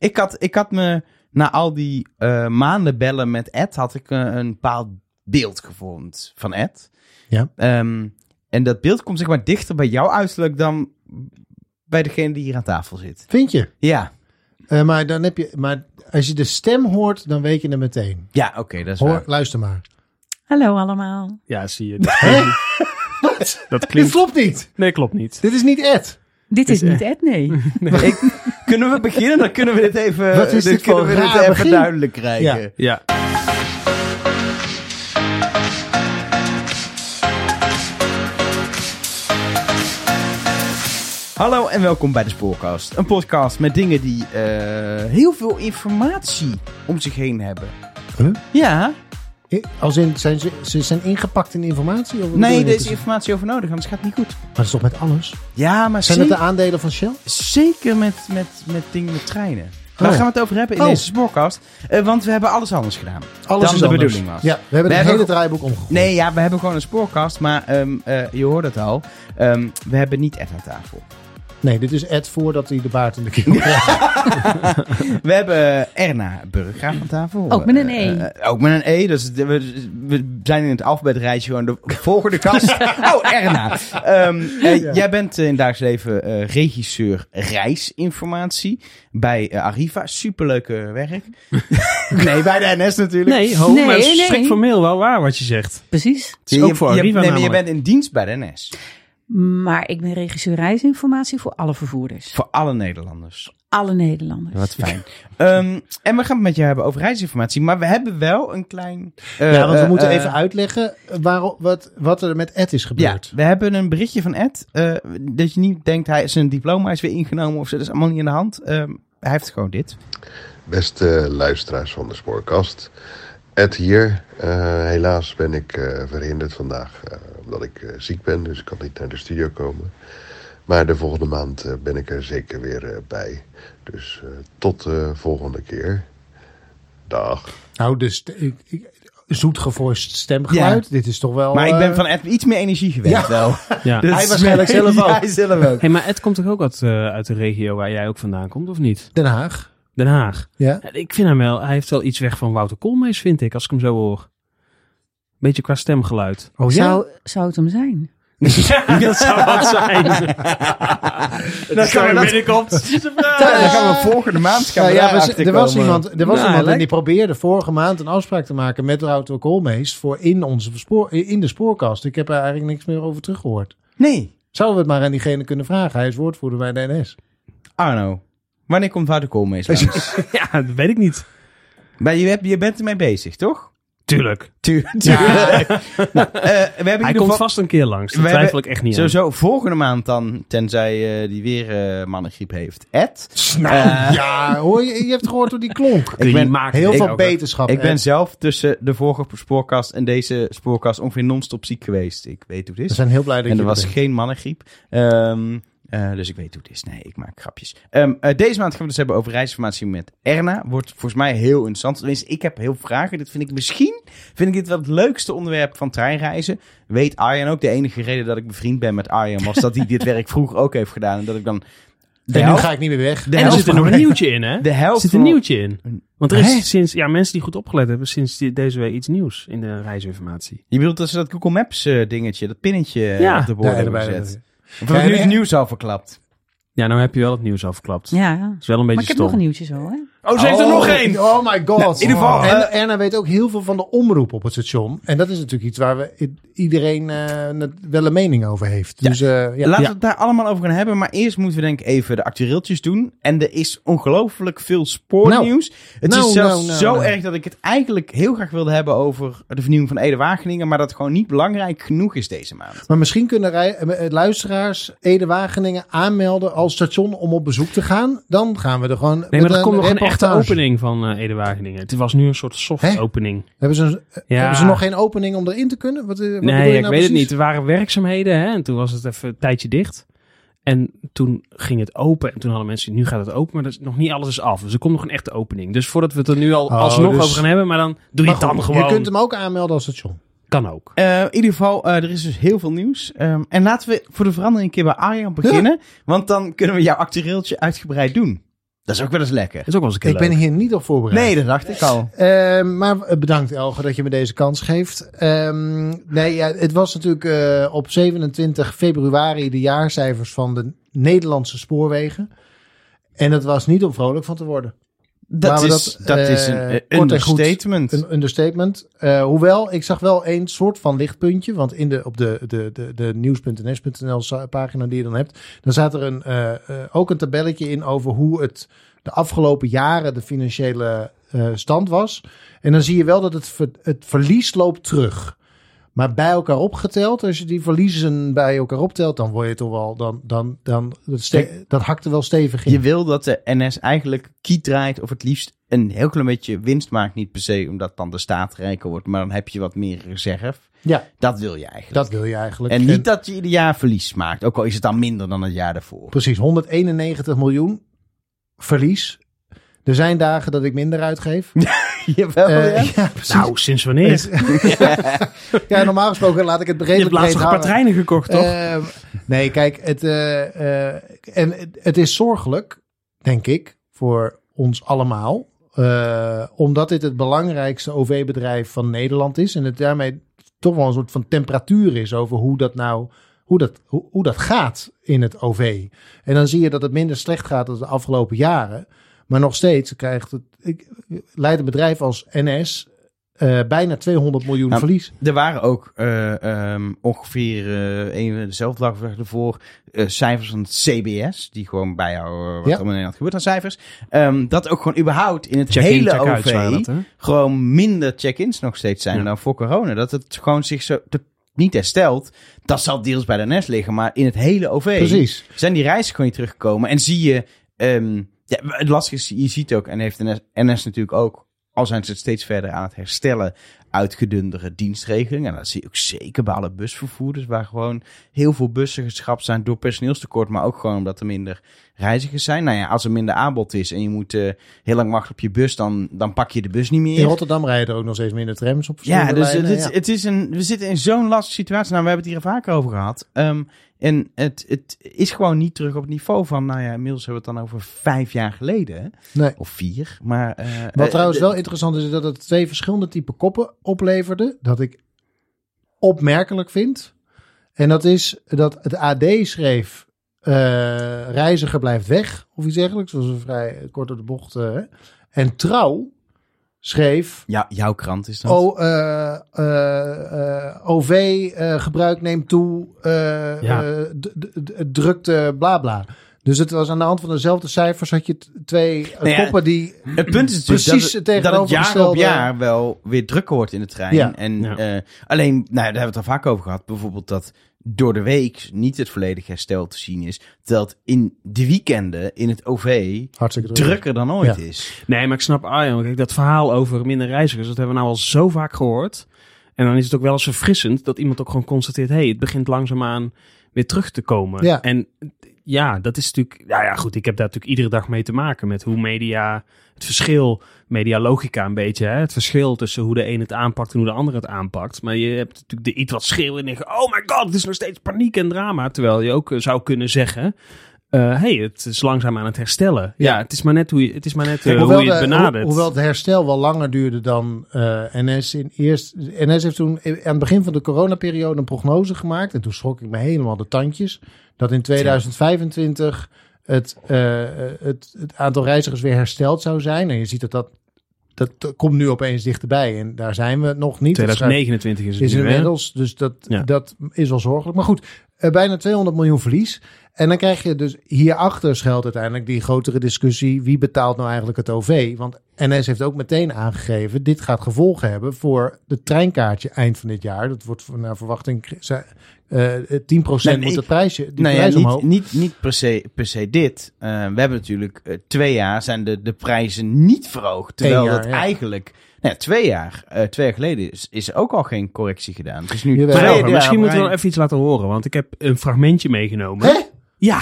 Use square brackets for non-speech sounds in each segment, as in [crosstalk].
Ik had, ik had me, na al die eh, maanden bellen met Ed, had ik een, een bepaald beeld gevormd van Ed. Ja. Ehm, en dat beeld komt zeg maar dichter bij jouw uiterlijk dan bij degene die hier aan tafel zit. Vind je? Ja, Eh, maar, dan heb je, maar als je de stem hoort, dan weet je het meteen. ja oké, dat is Hoor, waar. luister maar. Hallo allemaal. Ja, zie je. [laughs] Dat klinkt, dat Dit klinkt... klopt niet. Nee, klopt niet. Dit is niet Ed. Dit is Is, niet Ed, nee. [laughs] Ik, kunnen we beginnen? Dan kunnen we dit even, Wat is dan dit kunnen voor we dit even begin? duidelijk krijgen. Ja. Ja. Hallo en welkom bij de Spoorcast. Een podcast met dingen die eh, heel veel informatie om zich heen hebben. Huh? Ja, Als in, zijn ze, ze zijn ingepakt in informatie? Of nee, er is informatie over nodig, anders gaat het niet goed. Maar dat is toch met alles? Ja, maar Zijn het de aandelen van Shell? zeker met, met, met dingen met treinen. Daar Oh. gaan we het over hebben in Oh. deze Spoorcast. Eh, want we hebben alles anders gedaan. Alles Dan is de anders. bedoeling was. Ja, we hebben We het hele draaiboek omgegooid. Nee, ja, we hebben gewoon een Spoorcast, maar ehm, eh, je hoort het al. Ehm, we hebben niet Ed aan tafel. Nee, dit is Ed voordat hij de baard in de [laughs] krijgt. We hebben Erna Burggraaf aan tafel. Ook met een Eh, E. eh, ook met een E. Dus we, we zijn in het alfabetrijtje gewoon de volgende kast. [laughs] oh, Erna. Ehm, eh, Ja. Jij bent eh, in het dagelijks leven eh, regisseur reisinformatie bij eh, Arriva. Superleuke werk. [laughs] nee, bij de NS natuurlijk. Nee, ho, Nee, maar het is nee. strikt formeel wel waar wat je zegt. Precies. Het is Je- ook voor je, Arriva nee, maar je bent in dienst bij de NS. Maar ik ben regisseur reisinformatie voor alle vervoerders. Voor alle Nederlanders. Alle Nederlanders. Wat fijn. [laughs] Ehm, en we gaan het met jou hebben over reisinformatie. Maar we hebben wel een klein... eh, ja, want we eh, moeten eh, even uitleggen waarom, wat, wat er met Ed is Ja, gebeurd. we hebben een berichtje van Ed. eh, dat je niet denkt, hij zijn diploma is weer ingenomen of zo. Dat is allemaal niet aan de hand. Ehm, hij heeft gewoon dit. Beste luisteraars van de Spoorkast. Ed hier. Eh, helaas ben ik eh, verhinderd vandaag omdat ik eh, ziek ben, dus ik kan niet naar de studio komen. Maar de volgende maand eh, ben ik er zeker weer eh, bij. Dus eh, tot de volgende keer. Dag. Nou, dus ik, ik, stemgeluid. Dit is toch wel... Maar ik ben van Ed iets meer energie gewend Ja. wel. [laughs] Ja. [laughs] Dus- Hij waarschijnlijk [laughs] zelf ook. hij zelf ook. Hey, maar Ed komt toch ook uit, eh, uit de regio waar jij ook vandaan komt, of niet? Den Haag. Den Haag. Ja. Ja, ik vind hem wel, hij heeft wel iets weg van Wouter Koolmees, vind ik, als ik hem zo hoor. Beetje qua stemgeluid. Oh Zou, zou het hem zijn? [laughs] dat zou wat zijn. [laughs] [laughs] Dan gaan we dat- binnenkomt. Dan gaan we volgende maand gaan Nou ja, achter er was komen. iemand, er was Nou, iemand en die probeerde vorige maand een afspraak te maken met Wouter Koolmees voor in, onze spoor, in de spoorkast. Ik heb er eigenlijk niks meer over teruggehoord. Nee, Zouden we het maar aan diegene kunnen vragen? Hij is woordvoerder bij de NS. Arno. Wanneer komt Wouter Koolmees langs? Ja, dat weet ik niet. Maar je, je bent ermee bezig, toch? Tuurlijk. Tu tuurlijk. [laughs] nou, eh, we hebben Hij komt geval- vast een keer langs. We twijfel ik echt niet aan. Sowieso volgende maand dan, tenzij eh, die weer eh mannengriep heeft. Ed. Nou, [laughs] ja, hoor je, je hebt gehoord hoe die klonk. Ik ben, maakt Heel veel beterschap. ik ben En zelf tussen de vorige spoorkast en deze spoorkast ongeveer non-stop ziek geweest. Ik weet hoe het We is. zijn heel blij dat En je er was bent. geen mannengriep. Ehm, eh, dus ik weet hoe het is. Nee, ik maak grapjes. Ehm, eh, deze maand gaan we het dus hebben over reisinformatie met Erna. Wordt volgens mij heel interessant. Tenminste, ik heb heel veel vragen. Dit vind ik misschien vind ik dit wel het leukste onderwerp van treinreizen. Weet Arjen ook. De enige reden dat ik bevriend ben met Arjen was dat hij dit werk vroeger ook heeft gedaan. En dat ik dan de En nu helft, ga ik niet meer weg. de En er zit er nog een nieuwtje in, hè? de Er helft zit een nieuwtje in. Want er is Hè? sinds, ja, mensen die goed opgelet hebben, sinds die- deze week iets nieuws in de reisinformatie. Je bedoelt dat ze dat Google Maps eh, dingetje, dat pinnetje Ja. op de borden Ja, hebben erbij- gezet. Of heb ik nu het nieuws al verklapt? Ja, nou heb je wel het nieuws afgeklapt. Ja, ja. Is wel een Maar beetje ik heb nog een nieuwtje zo, hè? Oh, ze heeft er nog één! Oh my god. Nou, in ieder geval, En Erna weet ook heel veel van de omroep op het station. En dat is natuurlijk iets waar we i- iedereen eh, wel een mening over heeft. Ja. Dus eh, ja. Laten we het daar allemaal over gaan hebben. Maar eerst moeten we denk ik even de actueeltjes doen. En er is ongelooflijk veel spoornieuws. het Nou, is zelfs nou, nou, zo nou. erg dat ik het eigenlijk heel graag wilde hebben over de vernieuwing van Ede-Wageningen. Maar dat het gewoon niet belangrijk genoeg is deze maand. Maar misschien kunnen rij- eh, luisteraars Ede-Wageningen aanmelden als station om op bezoek te gaan. Dan gaan we er gewoon Nee, met maar er komt nog een echte opening van eh Ede Wageningen. Het was nu een soort soft Hè? opening. Hebben ze, Ja. hebben ze nog geen opening om erin te kunnen? Wat, eh, wat Nee, ik nou weet het niet. Er waren werkzaamheden hè, en toen was het even een tijdje dicht. En toen ging het open en toen hadden mensen, nu gaat het open, maar dat is, nog niet alles is af. Dus er komt nog een echte opening. Dus voordat we het er nu al Oh, alsnog dus- over gaan hebben, maar dan doe je het dan gewoon. Je kunt hem ook aanmelden als station. Kan ook. Eh, in ieder geval, eh, er is dus heel veel nieuws. Ehm, en laten we voor de verandering een keer bij Arjan beginnen. Want dan kunnen we jouw actueeltje uitgebreid doen. Dat is ook wel eens lekker. Dat is ook wel eens een keer Ik ben hier niet op voorbereid. Nee, dat dacht ik al. Eh, maar bedankt Elge dat je me deze kans geeft. Ehm, nee, ja, het was natuurlijk eh, op 27 februari de jaarcijfers van de Nederlandse spoorwegen. En het was niet om vrolijk van te worden. Dat is, dat, dat is eh, een goed- understatement. Een understatement. Eh, hoewel, ik zag wel een soort van lichtpuntje. Want in de, op de, de, de, de nieuws.ns.nl pagina die je dan hebt. Dan staat er een, eh, eh, ook een tabelletje in over hoe het de afgelopen jaren de financiële eh, stand was. En dan zie je wel dat het, ver- het verlies loopt terug. Maar bij elkaar opgeteld, als je die verliezen bij elkaar optelt, dan word je toch wel, dan, dan, dan, dat, hakt er wel stevig in. Je wil dat de NS eigenlijk kiet draait of het liefst een heel klein beetje winst maakt. Niet per se omdat dan de staat rijker wordt, maar dan heb je wat meer reserve. Ja, Dat wil je eigenlijk. dat wil je eigenlijk. en niet dat je ieder jaar verlies maakt. Ook al is het dan minder dan het jaar daarvoor. Precies, 191 miljoen verlies. Er zijn dagen dat ik minder uitgeef. [laughs] [laughs] Jawel, Eh, ja. Nou, sinds wanneer? [laughs] ja, normaal gesproken laat ik het je redelijk hebt laatst breed nog een paar treinen gekocht, toch? Ehm, nee, kijk, het, eh, eh, en het, het is zorgelijk, denk ik, voor ons allemaal. eh, omdat dit het belangrijkste OV-bedrijf van Nederland is. En het daarmee toch wel een soort van temperatuur is over hoe dat nou hoe dat, hoe, hoe dat gaat in het OV. En dan zie je dat het minder slecht gaat dan de afgelopen jaren. Maar nog steeds krijgt het, ik, leidt een bedrijf als NS eh, bijna 200 miljoen Nou, verlies. Er waren ook eh, ehm, ongeveer eh, een, dezelfde dag of ervoor eh, cijfers van het CBS, die gewoon bijhouden wat Ja. er in Nederland gebeurt aan cijfers. Ehm, dat ook gewoon überhaupt in het Check-in, hele check-out OV dat, gewoon minder check-ins nog steeds zijn Ja. dan voor corona. Dat het gewoon zich zo te- niet herstelt. Dat zal deels bij de NS liggen, maar in het hele OV Precies. zijn die reizen gewoon niet teruggekomen. En zie je, ehm, ja, het lastige is, je ziet ook, en heeft NS, natuurlijk ook, al zijn ze steeds verder aan het herstellen, uitgedundere dienstregelingen. En dat zie je ook zeker bij alle busvervoerders, waar gewoon heel veel bussen geschrapt zijn door personeelstekort, maar ook gewoon omdat er minder reizigers zijn. Nou ja, als er minder aanbod is en je moet eh, heel lang wachten op je bus, dan, dan pak je de bus niet meer. In Rotterdam rijden er ook nog steeds minder trams op Ja, dus het, lijnen, het, het is een, we zitten in zo'n lastige situatie. Nou, we hebben het hier vaker over gehad. Ehm, en het, het is gewoon niet terug op het niveau van, nou ja, inmiddels hebben we het dan over vijf jaar geleden. Nee. Of vier. Maar, eh, Wat eh, trouwens wel interessant is, is dat het twee verschillende type koppen opleverde. Dat ik opmerkelijk vind. En dat is dat het AD schreef, reiziger blijft weg. Of iets dergelijks. Dat was een vrij kort door de bocht. eh, hè. en Trouw schreef, Ja, jouw krant is dat. oh, eh, eh, eh, OV-gebruik neemt toe, eh, Ja. eh, d- d- d- drukte, bla bla. Dus het was aan de hand van dezelfde cijfers had je t- twee eh, Nou ja, koppen die Het punt is natuurlijk Precies dat, het dat het jaar op jaar wel weer drukker wordt in de trein. Ja. En Ja. eh, alleen, nou, daar hebben we het al vaak over gehad. Bijvoorbeeld dat door de week niet het volledig herstel te zien is. Terwijl het in de weekenden in het OV hartstikke druk. drukker dan ooit Ja. is. Nee, maar ik snap Arjan. Kijk, dat verhaal over minder reizigers, dat hebben we nou al zo vaak gehoord. En dan is het ook wel eens verfrissend dat iemand ook gewoon constateert... hé, hey, het begint langzaamaan weer terug te komen. Ja. En ja, dat is natuurlijk... Ja, ja, goed, ik heb daar natuurlijk iedere dag mee te maken... met hoe media... het verschil, medialogica een beetje... Hè, het verschil tussen hoe de een het aanpakt en hoe de ander het aanpakt. Maar je hebt natuurlijk de iets wat schreeuwen en denken... oh my god, het is nog steeds paniek en drama. Terwijl je ook eh, zou kunnen zeggen... eh hey, het is langzaam aan het herstellen. Ja, Ja. het is maar net hoe je, het, is maar net, eh, Hoewel hoe je het de- benadert. ho- hoewel het herstel wel langer duurde dan eh, NS in eerst. NS heeft toen aan het begin van de coronaperiode een prognose gemaakt. En toen schrok ik me helemaal de tandjes. Dat in 2025 het, eh, het, het aantal reizigers weer hersteld zou zijn. En je ziet dat dat, dat komt nu opeens dichterbij. En daar zijn we nog niet. Het schrijft- 2029 is het is nu, hè? inmiddels. Dus dat, Ja. dat is wel zorgelijk. Maar goed, eh, bijna 200 miljoen verlies. En dan krijg je dus hierachter schuilt uiteindelijk die grotere discussie. Wie betaalt nou eigenlijk het OV? Want NS heeft ook meteen aangegeven. Dit gaat gevolgen hebben voor de treinkaartje eind van dit jaar. Dat wordt naar verwachting eh 10% Nee, moet het prijsje, die nou ja, prijs omhoog. niet, niet, niet per, se, per se dit. Eh, we hebben natuurlijk eh, twee jaar zijn de, de prijzen niet verhoogd. Terwijl jaar, dat ja. eigenlijk... Nou ja, twee jaar, eh, twee jaar geleden is, is er ook al geen correctie gedaan. Het is nu Jawel. Maar misschien moeten we wel even iets laten horen, want ik heb een fragmentje meegenomen. Hè? Ja,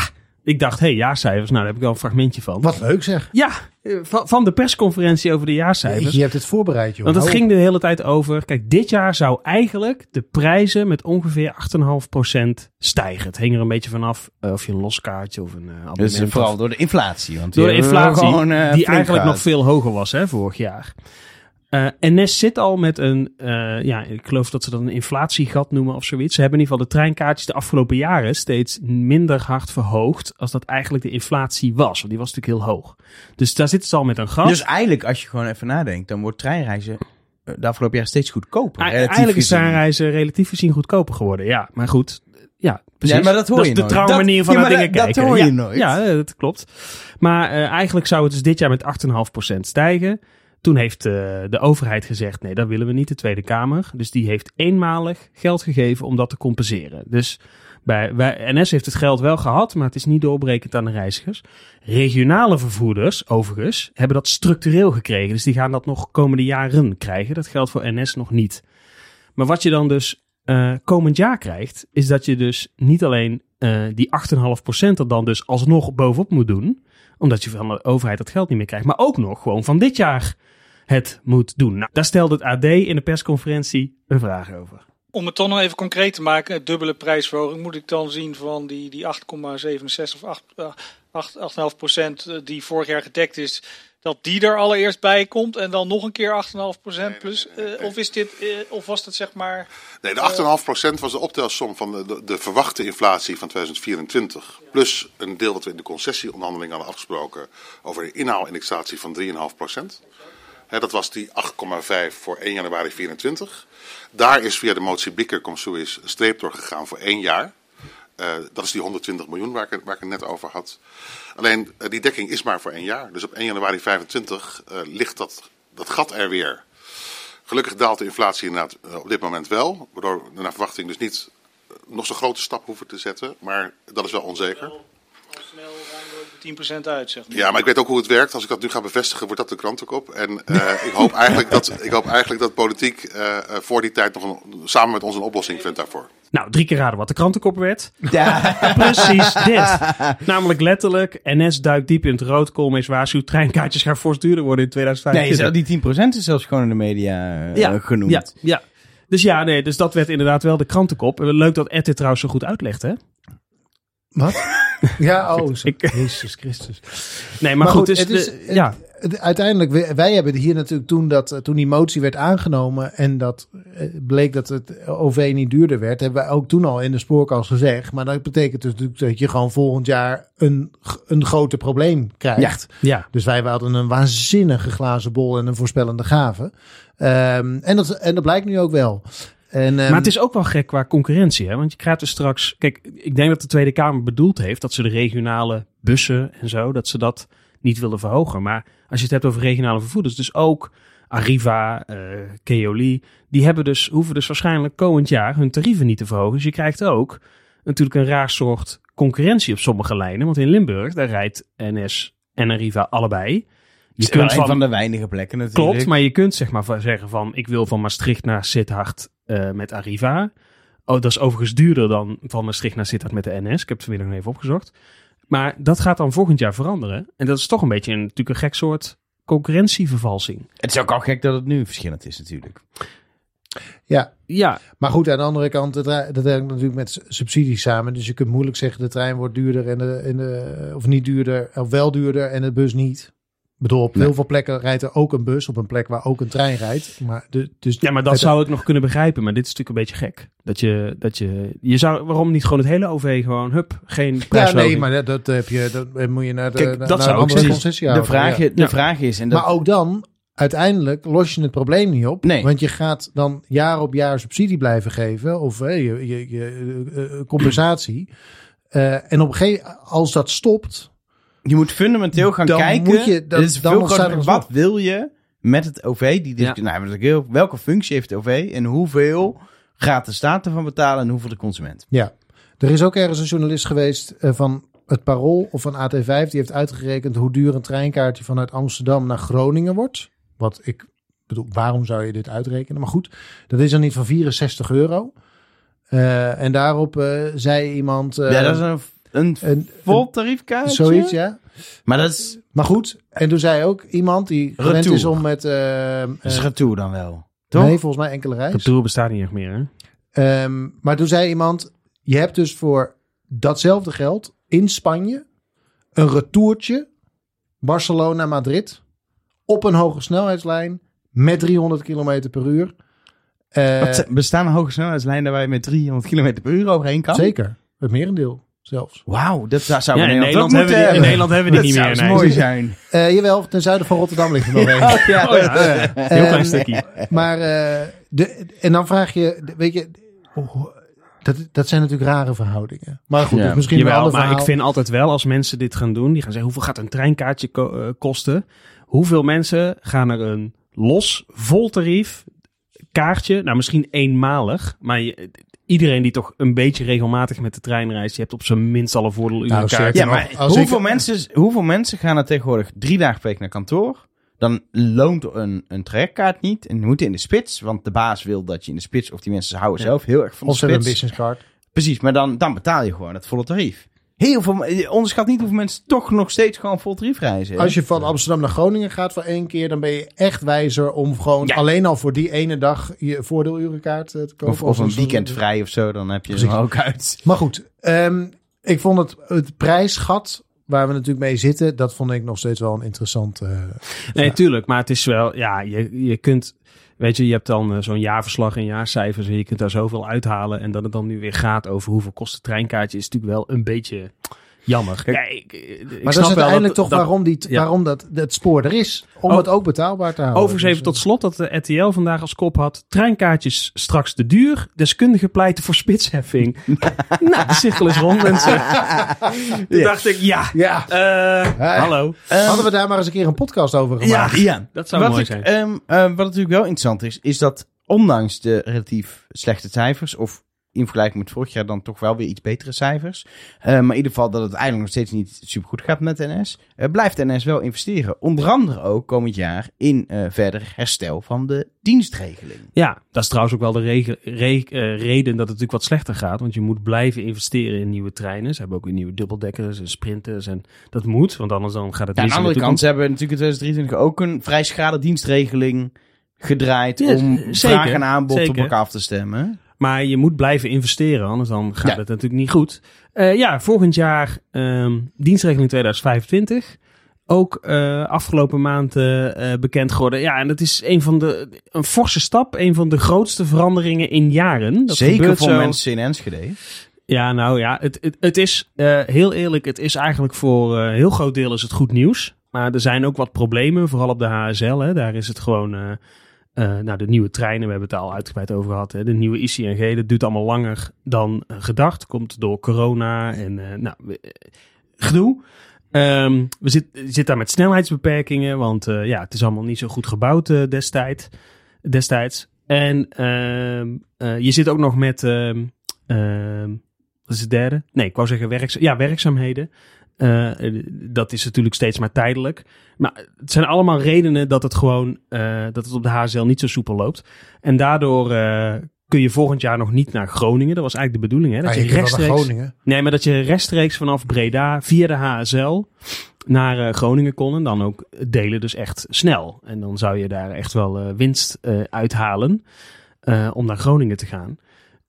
Ik dacht, hé, hey, jaarcijfers. Nou, daar heb ik wel een fragmentje van. Wat leuk zeg. Ja, eh, van, van de persconferentie over de jaarcijfers. Je hebt het voorbereid, joh. Want het ging de hele tijd over. Kijk, dit jaar zou eigenlijk de prijzen met ongeveer 8,5% stijgen. Het hing er een beetje vanaf eh, of je een los kaartje of een uh, abonnement. Dus vooral door de inflatie. Want door de die inflatie, gewoon, uh, die eigenlijk gaat. nog veel hoger was hè, vorig jaar. Uh, NS zit al met een, uh, ja, ik geloof dat ze dat een inflatiegat noemen of zoiets. Ze hebben in ieder geval de treinkaartjes de afgelopen jaren steeds minder hard verhoogd als dat eigenlijk de inflatie was. Want die was natuurlijk heel hoog. Dus daar zitten ze al met een gat. Dus eigenlijk, als je gewoon even nadenkt, dan wordt treinreizen eh, de afgelopen jaren steeds goedkoper. A eigenlijk is treinreizen relatief gezien goedkoper geworden. Ja, maar goed. Ja, precies. Ja, maar dat hoor dat je is de trouwe manier van ja, naar dingen dat- kijken. dat hoor je ja, nooit. Ja, eh, dat klopt. Maar eh, eigenlijk zou het dus dit jaar met 8,5% stijgen. Toen heeft eh, de overheid gezegd, nee, dat willen we niet, de Tweede Kamer. Dus die heeft eenmalig geld gegeven om dat te compenseren. Dus bij, NS heeft het geld wel gehad, maar het is niet doorbrekend aan de reizigers. Regionale vervoerders, overigens, hebben dat structureel gekregen. Dus die gaan dat nog komende jaren krijgen. Dat geldt voor NS nog niet. Maar wat je dan dus eh, komend jaar krijgt, is dat je dus niet alleen eh, die 8,5% er dan dus alsnog bovenop moet doen, omdat je van de overheid dat geld niet meer krijgt, maar ook nog gewoon van dit jaar het moet doen. Nou, daar stelde het AD in de persconferentie een vraag over. Om het toch nog even concreet te maken, dubbele prijsverhoging moet ik dan zien van die, die 8,67 of 8, eh, 8, 8,5 procent die vorig jaar gedekt is, dat die er allereerst bij komt en dan nog een keer 8,5 procent plus? eh, Of, is dit, eh, of was dat zeg maar... Nee, de 8,5% was de optelsom van de, de, de verwachte inflatie van 2024. Plus een deel wat we in de concessieonderhandeling hadden afgesproken over een inhaalindexatie van 3,5%. Hè, dat was die 8,5 voor 1 januari 2024. Daar is via de motie Bikker Comsuis een streep door gegaan voor één jaar. Eh, dat is die 120 miljoen waar ik, waar ik het net over had. Alleen eh, die dekking is maar voor één jaar. Dus op 1 januari 2025 eh, ligt dat, dat gat er weer. Gelukkig daalt de inflatie inderdaad eh, op dit moment wel. Waardoor we naar verwachting dus niet nog zo'n grote stap hoeven te zetten. Maar dat is wel onzeker. Al snel 10% uit, zeg maar. Ja, maar ik weet ook hoe het werkt. Als ik dat nu ga bevestigen, wordt dat de krantenkop. En eh, [laughs] ik, hoop eigenlijk dat, ik hoop eigenlijk dat politiek eh, eh, voor die tijd nog een, samen met ons een oplossing vindt daarvoor. Nou, drie keer raden wat de krantenkop werd. Ja. [laughs] Precies dit. Namelijk letterlijk, NS duikt diep in het rood. Koolmees waarschuwt, treinkaartjes gaan fors duurder worden in Nee, 2025. zelfs die 10% is zelfs gewoon in de media eh, genoemd. Ja, ja. Dus ja, nee, dus dat werd inderdaad wel de krantenkop. Leuk dat Ed dit trouwens zo goed uitlegt, hè? Wat? [laughs] Ja, oh, zo. Ik- Jezus Christus. Nee, maar, goed, dus het is, de- ja. het- uiteindelijk, wij, wij hebben hier natuurlijk toen, dat, toen die motie werd aangenomen en dat eh, bleek dat het OV niet duurder werd, hebben wij ook toen al in de spoorkast gezegd. Maar dat betekent dus natuurlijk dat je gewoon volgend jaar een, een groter probleem krijgt. ja. Dus wij hadden een waanzinnige glazen bol en een voorspellende gave. Ehm, en, dat, en dat blijkt nu ook wel. En, ehm, Maar het is ook wel gek qua concurrentie, hè? Want je krijgt dus straks... Kijk, ik denk dat de Tweede Kamer bedoeld heeft dat ze de regionale bussen en zo, dat ze dat niet willen verhogen. Maar als je het hebt over regionale vervoerders, dus ook Arriva, eh Keoli, die hebben dus, hoeven dus waarschijnlijk komend jaar hun tarieven niet te verhogen. Dus je krijgt ook natuurlijk een raar soort concurrentie op sommige lijnen. Want in Limburg, daar rijdt NS en Arriva allebei. Je kunt van, van de weinige plekken natuurlijk. Klopt, maar je kunt zeg maar van- zeggen van ik wil van Maastricht naar Sittard eh, met Arriva. Oh, dat is overigens duurder dan van Maastricht naar Sittard met de NS. Ik heb het vanmiddag nog even opgezocht. Maar dat gaat dan volgend jaar veranderen. En dat is toch een beetje een, natuurlijk een gek soort concurrentievervalsing. Het is ook al gek dat het nu verschillend is natuurlijk. ja, Ja, Maar goed, aan de andere kant, dat hangt natuurlijk met subsidies samen. Dus je kunt moeilijk zeggen de trein wordt duurder en de, en de, of niet duurder, of wel duurder en de bus niet. Ik bedoel, op Nee. heel veel plekken rijdt er ook een bus op een plek waar ook een trein rijdt. Maar de, dus ja, maar dat zou ik nog kunnen begrijpen. Maar dit is natuurlijk een beetje gek. Dat je, dat je, je zou, waarom niet gewoon het hele OV gewoon, hup, geen Ja, prijsverhoging. nee, maar dat, dat heb je, dat moet je naar de, Kijk, naar, dat naar zou andere concessiehouder. De vraag, ja. de Ja. vraag is... En dat, Maar ook dan, uiteindelijk los je het probleem niet op. Nee. Want je gaat dan jaar op jaar subsidie blijven geven. Of eh, je, je, je, eh, eh, compensatie. Eh, en op een gegeven als dat stopt. Je moet fundamenteel gaan Dan kijken. moet je- dan- is dan veel groter. er Wat wil je met het OV? Die Ja. ja. nou, welke functie heeft het OV? En hoeveel gaat de staat ervan betalen en hoeveel de consument? Ja, er is ook ergens een journalist geweest eh, van het Parool of van AT5. Die heeft uitgerekend hoe duur een treinkaartje vanuit Amsterdam naar Groningen wordt. Wat ik bedoel, waarom zou je dit uitrekenen? Maar goed, dat is dan niet van 64 euro. Eh, en daarop eh, zei iemand... eh, ja, dat is een Een Een, vol tariefkaartje? zoiets, ja. Maar dat is, Maar goed, en toen zei ook iemand die gewend Retour. is om met... eh, is eh, retour dan wel. Toch? nee, volgens mij enkele reis. De Tour bestaat niet echt meer, hè? Ehm, maar toen zei iemand, je hebt dus voor datzelfde geld in Spanje een retourtje Barcelona-Madrid op een hoge snelheidslijn met 300 km per uur. Eh, Wat, bestaan er hoge snelheidslijnen waar je met 300 km per uur overheen kan? zeker, het merendeel zelfs. Wauw, dat zou zou Ja, in in Nederland, hebben die, in Nederland hebben we die [laughs] Dat niet zou meer. eens nee. mooi [laughs] zijn. Eh, jawel, ten zuiden van Rotterdam ligt er nog [laughs] een. Ja, Oh ja, eh, heel klein Ehm, stukje. Maar, eh, de, en dan vraag je, weet je, dat, dat zijn natuurlijk rare verhoudingen. Maar goed, Ja. dat is misschien een Jawel, maar verhaal. ik vind altijd wel als mensen dit gaan doen, die gaan zeggen hoeveel gaat een treinkaartje ko- eh, kosten? Hoeveel mensen gaan er een los, vol tarief kaartje, nou misschien eenmalig, maar je- iedereen die toch een beetje regelmatig met de trein reist, je hebt op zijn minst al een voordeel Nou, kaart. Ja, maar hoeveel, ik- mensen, hoeveel mensen gaan er tegenwoordig drie dagen per week naar kantoor? Dan loont een, een trajectkaart niet en moeten in de spits. Want de baas wil dat je in de spits, of die mensen houden Ja. zelf heel erg van Of de ze hebben een spits. business card. Precies, maar dan, dan betaal je gewoon het volle tarief. Heel veel, je onderschat niet hoeveel mensen toch nog steeds gewoon vol tarief reizen. hè? Als je van Amsterdam naar Groningen gaat voor één keer, dan ben je echt wijzer om gewoon Ja. alleen al voor die ene dag je voordeelurenkaart eh, te kopen. of, of een weekend vrij of zo, dan heb je er ook uit. Maar goed, ehm, ik vond het, het prijsgat waar we natuurlijk mee zitten, dat vond ik nog steeds wel een interessant. eh, Nee, tuurlijk, maar het is wel, ja, je, je kunt, weet je, je hebt dan eh, zo'n jaarverslag en jaarcijfers en je kunt daar zoveel uithalen. En dat het dan nu weer gaat over hoeveel kost het treinkaartje, is natuurlijk wel een beetje jammer. Kijk, ik, ik maar snap dat is wel uiteindelijk toch dat- waarom, die, ja. waarom dat, het spoor er is. Om het ook betaalbaar te houden. Overigens even Dus, tot slot dat de RTL vandaag als kop had. Treinkaartjes straks te duur. Deskundigen pleiten voor spitsheffing. [laughs] [laughs] nou, de cirkel is rond mensen. [laughs] Toen dacht ik, ja, eh, Ja, eh, hallo. hadden we daar maar eens een keer een podcast over gemaakt. Ja, ja. Dat zou wat mooi ik, zijn. ehm, eh, wat natuurlijk wel interessant is, is dat ondanks de relatief slechte cijfers, of in vergelijking met vorig jaar dan toch wel weer iets betere cijfers, eh, maar in ieder geval dat het eigenlijk nog steeds niet super goed gaat met NS, eh, blijft NS wel investeren. Onder andere ook komend jaar in eh, verder herstel van de dienstregeling. Ja, dat is trouwens ook wel de re- reden dat het natuurlijk wat slechter gaat. Want je moet blijven investeren in nieuwe treinen. Ze hebben ook weer nieuwe dubbeldekkers en sprinters. En dat moet, want anders dan gaat het Ja, aan de andere de kant, ze hebben natuurlijk in 2023 ook een vrij schrale dienstregeling gedraaid Ja, om zeker, vraag en aanbod op elkaar af te stemmen. Maar je moet blijven investeren, anders dan gaat Ja. het natuurlijk niet goed. Eh, ja, volgend jaar ehm, dienstregeling 2025. Ook eh, afgelopen maand eh, bekend geworden. Ja, en dat is een van de een forse stap, een van de grootste veranderingen in jaren. Dat Zeker voor zo- mensen in Enschede. Ja, nou ja, het, het, het is heel eerlijk, het is eigenlijk voor een heel groot deel is het goed nieuws. Maar er zijn ook wat problemen, vooral op de HSL. Hè. Daar is het gewoon, eh, nou de nieuwe treinen, we hebben het al uitgebreid over gehad. Hè. De nieuwe ICNG, dat duurt allemaal langer dan eh, gedacht. Komt door corona en eh, nou, gedoe. Ehm, we zit- zitten daar met snelheidsbeperkingen, want ja, het is allemaal niet zo goed gebouwd destijds. destijds. En ehm, eh, je zit ook nog met... Ehm, wat is het derde? Nee, ik wou zeggen werkza ja, werkzaamheden. Eh, dat is natuurlijk steeds maar tijdelijk. Maar het zijn allemaal redenen dat het gewoon eh, dat het op de HSL niet zo soepel loopt. En daardoor eh, kun je volgend jaar nog niet naar Groningen. Dat was eigenlijk de bedoeling, hè? Dat Ah, je je rechtstreeks, Groningen. nee, maar dat je rechtstreeks vanaf Breda via de HSL naar eh, Groningen kon. En dan ook delen dus echt snel. En dan zou je daar echt wel eh, winst eh, uithalen eh, om naar Groningen te gaan.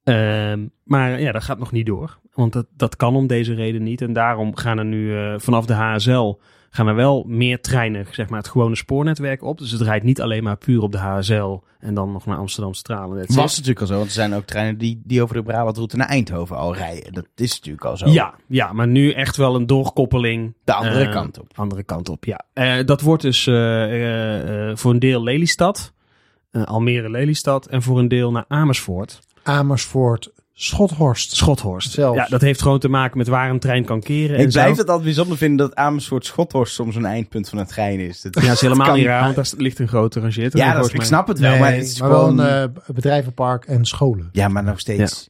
Ehm, maar ja, dat gaat nog niet door. Want dat, dat kan om deze reden niet. En daarom gaan er nu eh, vanaf de HSL gaan er wel meer treinen, zeg maar, het gewone spoornetwerk op. Dus het rijdt niet alleen maar puur op de HSL en dan nog naar Amsterdam Centraal. en that's it. Was natuurlijk al zo, want er zijn ook treinen die, die over de Brabantroute naar Eindhoven al rijden. Dat is natuurlijk al zo. Ja, ja, maar nu echt wel een doorkoppeling. De andere eh, kant op. Andere kant op, ja. Eh, dat wordt dus eh, eh, eh, voor een deel Lelystad, eh, Almere-Lelystad en voor een deel naar Amersfoort, Amersfoort, Schothorst. Schothorst. Zelfs. Ja, dat heeft gewoon te maken met waar een trein kan keren. en Ik zo. blijf het altijd bijzonder vinden dat Amersfoort Schothorst soms een eindpunt van een trein is. Dat, Ja, dat is helemaal niet raar, want daar ligt een grote rangeert. ja, dat is, ik snap het wel, Nee, maar het is maar wel gewoon... een eh, bedrijvenpark en scholen. Ja, maar nog steeds.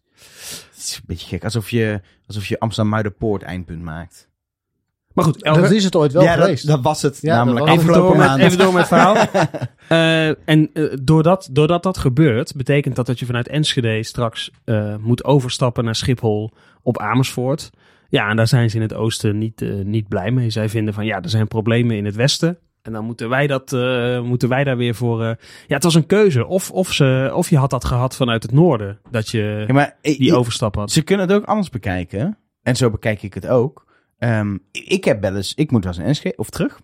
Het is een beetje gek. Alsof je, alsof je Amsterdam-Muiderpoort eindpunt maakt. Maar goed, Dat is het ooit wel ja, geweest. dat, dat was het Ja, namelijk was even, door afgelopen met, maand. even door met het verhaal. [laughs] Eh, en eh, doordat, doordat dat gebeurt, betekent dat dat je vanuit Enschede straks eh, moet overstappen naar Schiphol op Amersfoort. Ja, en daar zijn ze in het oosten niet, eh, niet blij mee. Zij vinden van ja, er zijn problemen in het westen. En dan moeten wij, dat, eh, moeten wij daar weer voor. eh, Ja, het was een keuze. Of, of, ze, of je had dat gehad vanuit het noorden. Dat je Ja, maar die overstap had. Ze kunnen het ook anders bekijken. En zo bekijk ik het ook. Ehm, ik heb wel eens, ik moet wel eens een Enschede of terug.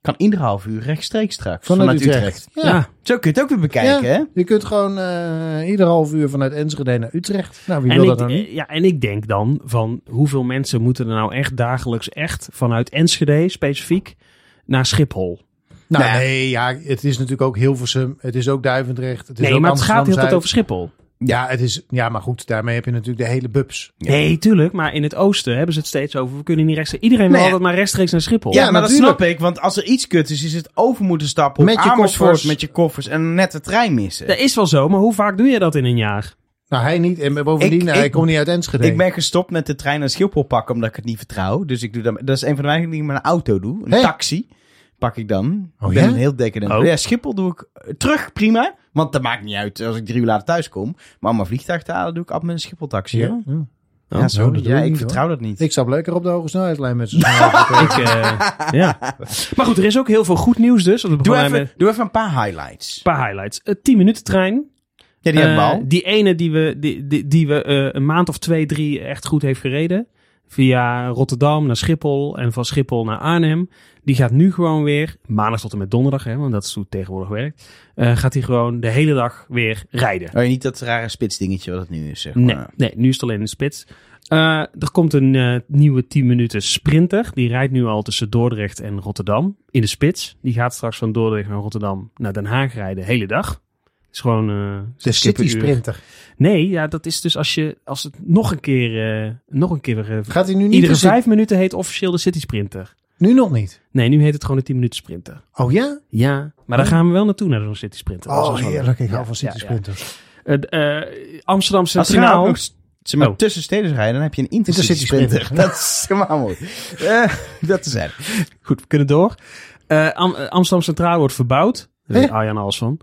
Kan ieder half uur rechtstreeks straks. Vanuit Utrecht. Utrecht. Ja. Ja, Zo kun je het ook weer bekijken, Ja. hè? Je kunt gewoon eh, ieder half uur vanuit Enschede naar Utrecht. Nou, wie en wil ik, dat nou niet? eh, ja, en ik denk dan van hoeveel mensen moeten er nou echt dagelijks echt vanuit Enschede specifiek naar Schiphol? Nou, Nou nee, ja, het is natuurlijk ook Hilversum. Het is ook Duivendrecht. Het is Nee, ook maar het gaat heel tijd over Schiphol. Ja, het is, ja, maar goed, daarmee heb je natuurlijk de hele bubs. Ja. Nee, tuurlijk. Maar in het oosten hebben ze het steeds over. We kunnen niet rechtstreeks. Iedereen wil Nee, ja. altijd maar rechtstreeks naar Schiphol. Ja, maar dat snap ik. Want als er iets kut is, is het over moeten stappen Met je koffers. met je koffers en net de trein missen. Dat is wel zo, maar hoe vaak doe je dat in een jaar? Nou, hij niet. En bovendien, Ik- hij ik- komt niet uit Enschede. Ik ben gestopt met de trein naar Schiphol pakken omdat ik het niet vertrouw. Dus ik doe dat. Dat is een van de weinige dingen die ik met een auto doe. Een taxi pak ik dan. Oh ik ben ja? een heel decadent. Oh. Ja, Schiphol doe ik eh, terug prima. Want dat maakt niet uit als ik drie uur later thuis kom. Maar om mijn vliegtuig te halen doe ik altijd met een Schiphol taxi. Ja. Ja, zo. Dat doe ja ik ik niet, vertrouw dat niet. Ik stap lekker op de hoge snelheidslijn met z'n [laughs] snelheid. Ik, eh, [laughs] ja. Maar goed, er is ook heel veel goed nieuws dus. Doe even, met doe even een paar highlights. een paar highlights. Een 10 minuten trein. Ja, die hebben we Eh, al. Die ene die we, die, die, die we eh, een maand of twee, drie echt goed heeft gereden. Via Rotterdam naar Schiphol en van Schiphol naar Arnhem. Die gaat nu gewoon weer, maandag tot en met donderdag, hè, want dat is hoe het tegenwoordig werkt. eh, gaat hij gewoon de hele dag weer rijden. Oh, niet dat rare spitsdingetje wat het nu is, zeg Nee, maar. nee, nu is het alleen in de spits. Eh, er komt een eh, nieuwe 10 minuten sprinter. Die rijdt nu al tussen Dordrecht en Rotterdam in de spits. Die gaat straks van Dordrecht naar Rotterdam naar Den Haag rijden, de hele dag. Het is gewoon eh, De City. Sprinter. Nee, ja, dat is dus als je als het nog een keer, eh, nog een keer. Gaat hij nu niet iedere vijf minuten heet officieel de City Sprinter. Nu nog niet. Nee, nu heet het gewoon de 10 minuten sprinter. Oh ja? Ja, maar daar gaan we wel naartoe naar zo'n City Sprinter. Oh, is heerlijk. Ik hou van City ja, ja. Sprinter. Eh, eh, Amsterdam Als je nou Centraal. zeg maar, Oh. tussen steden rijden, dan heb je een intercity, Intercity sprinter. sprinter. Dat is [laughs] helemaal mooi. Eh, dat is het. Goed, we kunnen door. Am- Amsterdam Centraal wordt verbouwd. Daar weet Hè? Arjan alles van.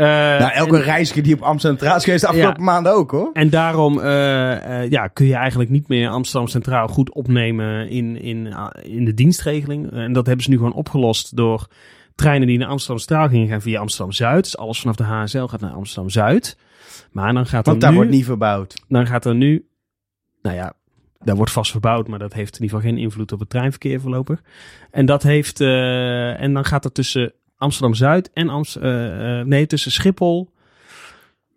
Eh, Nou, elke en, reiziger die op Amsterdam Centraal is geweest de afgelopen maanden ook, hoor. en daarom eh, eh, ja, kun je eigenlijk niet meer Amsterdam Centraal goed opnemen in, in, in de dienstregeling. En dat hebben ze nu gewoon opgelost door treinen die naar Amsterdam Centraal gingen gaan via Amsterdam Zuid. Dus alles vanaf de HSL gaat naar Amsterdam Zuid. Maar dan gaat er Want daar nu, wordt niet verbouwd. dan gaat er nu, nou ja, daar wordt vast verbouwd, maar dat heeft in ieder geval geen invloed op het treinverkeer voorlopig. En dat heeft, en dan gaat er tussen Amsterdam Zuid en Amst, eh, eh, nee, tussen Schiphol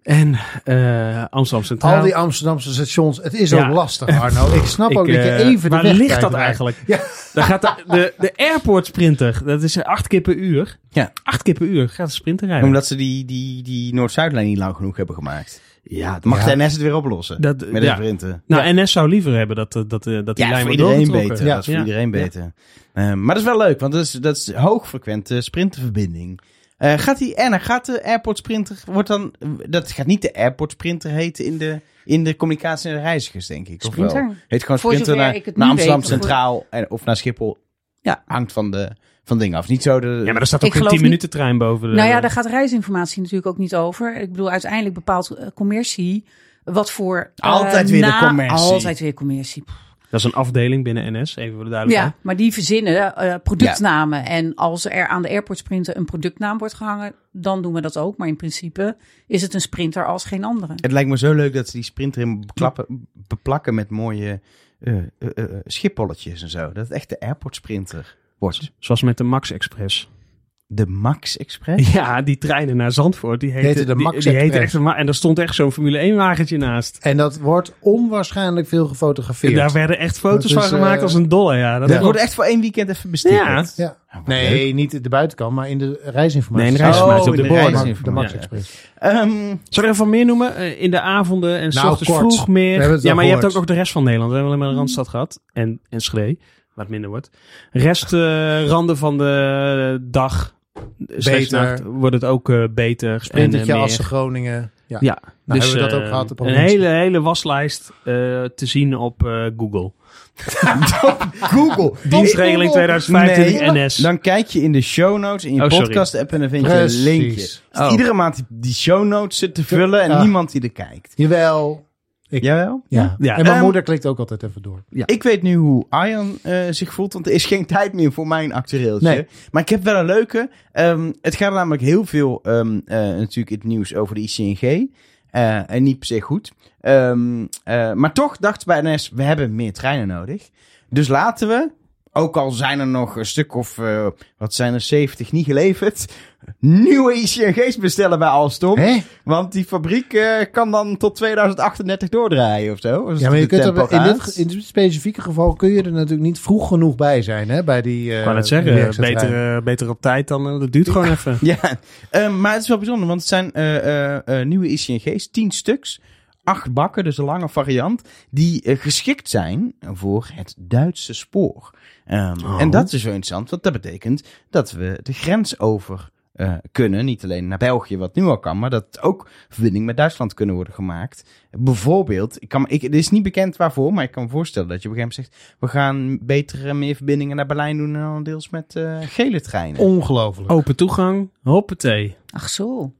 en eh, Amsterdam Centraal. Al die Amsterdamse stations. Het is Ja. ook lastig, [laughs] Arno. Ik snap Ik, ook dat je even de waar weg ligt dat eigenlijk? Ja. Dan gaat de, de, de airport sprinter, dat is acht keer per uur. Ja. Acht keer per uur gaat de sprinter rijden. Omdat ze die, die, die Noord-Zuidlijn niet lang genoeg hebben gemaakt. Ja, Mag Ja. de NS het weer oplossen? dat, met ja. de sprinten. Nou, NS zou liever hebben dat, eh, dat, eh, dat die Ja, lijn voor wordt iedereen beter. Ja. Dat is voor Ja. iedereen beter. Eh, maar dat is wel leuk, want dat is, dat is hoogfrequente sprinterverbinding. Eh, gaat die, Anna, gaat de Airport Sprinter, wordt dan, dat gaat niet de Airport Sprinter heten in de, in de communicatie en de reizigers, denk ik. Of wel? Sprinter. Heet gewoon Sprinter naar, naar Amsterdam weet, voor- Centraal en, of naar Schiphol. Ja. Hangt van de, van dingen af. Niet zo de... Ja, maar er staat ook een geloof 10 minuten trein boven de... Nou ja, daar gaat reisinformatie natuurlijk ook niet over. Ik bedoel, uiteindelijk bepaalt eh, commercie wat voor... eh, Altijd weer de commercie. Altijd weer commercie. Dat is een afdeling binnen NS, even voor de Ja, duidelijkheid. maar die verzinnen eh, productnamen. En als er aan de airport sprinter een productnaam wordt gehangen, dan doen we dat ook. Maar in principe is het een sprinter als geen andere. Het lijkt me zo leuk dat ze die Sprinter in beklappen, beplakken met mooie eh, eh, eh, schippolletjes en zo. Dat het echt de Airport Sprinter wordt. Zoals met de Max Express. De Max Express? [laughs] Ja, die treinen naar Zandvoort, die heten, Heten de Max die, echt En er stond echt zo'n Formule 1 wagentje naast. En dat wordt onwaarschijnlijk veel gefotografeerd. Daar werden echt foto's is, van gemaakt eh, als een dolle, ja. Dat wordt echt voor één weekend even bestikkerd. Ja. Nee, niet de buitenkant, maar in de reisinformatie. Nee, in de reisinformatie, Oh, op de in de board. reisinformatie. De Max Ja. Express. Ehm, Zal ik er van meer noemen? Eh, in de avonden en s Nou, ochtends kort. vroeg meer. Ja, maar je hebt ook nog de rest van Nederland. We hebben alleen maar de Randstad gehad. En, en Schree, waar het minder wordt. Rest, eh, randen van de dag. Beter. nacht wordt het ook eh, beter. Sprintertje en, eh. Assen Groningen. Ja. Ja, Nou, dus hebben we dat ook eh, gehad, een hele, hele waslijst eh, te zien op eh, Google. [laughs] Google. [laughs] Dienstregeling 2015 Nee, NS. Dan kijk je in de show notes in je Oh, podcast app en dan vind je Precies. een linkje. Als Oh. iedere maand die show notes zit te vullen en niemand die er kijkt. Jawel. Ik- Jawel? Ja. Ja. En mijn Ehm, moeder klikt ook altijd even door. Ik weet nu hoe Arjan eh, zich voelt, want er is geen tijd meer voor mijn actueeltje. Nee. Maar ik heb wel een leuke. Ehm, het gaat namelijk heel veel ehm, eh, natuurlijk in het nieuws over de ICNG. Eh, en niet per se goed. Ehm, eh, maar toch dachten bij NS, we hebben meer treinen nodig. Dus laten we, ook al zijn er nog een stuk of, eh, wat zijn er, 70 niet geleverd, nieuwe ICNG's bestellen bij Alstom. Hè? Want die fabriek eh, kan dan tot 2038 doordraaien of zo. Ja, maar je kunt er, in, dit, in dit specifieke geval kun je er natuurlijk niet vroeg genoeg bij zijn. Hè, bij die, eh Ik wou net zeggen, werkzaamheid. beter, eh, beter op tijd dan... eh, dat duurt gewoon even. [laughs] Ja, eh, maar het is wel bijzonder, want het zijn eh, eh, eh, nieuwe ICNG's, 10 stuks, acht bakken, dus een lange variant, die eh, geschikt zijn voor het Duitse spoor. Ehm, Oh. En dat is wel interessant, want dat betekent dat we de grens over eh, kunnen, niet alleen naar België, wat nu al kan, maar dat ook verbindingen met Duitsland kunnen worden gemaakt. Bijvoorbeeld, ik kan, ik, het is niet bekend waarvoor, maar ik kan me voorstellen dat je op een gegeven moment zegt, we gaan beter en meer verbindingen naar Berlijn doen dan deels met eh, gele treinen. Ongelooflijk. Open toegang, hoppatee. Ach zo.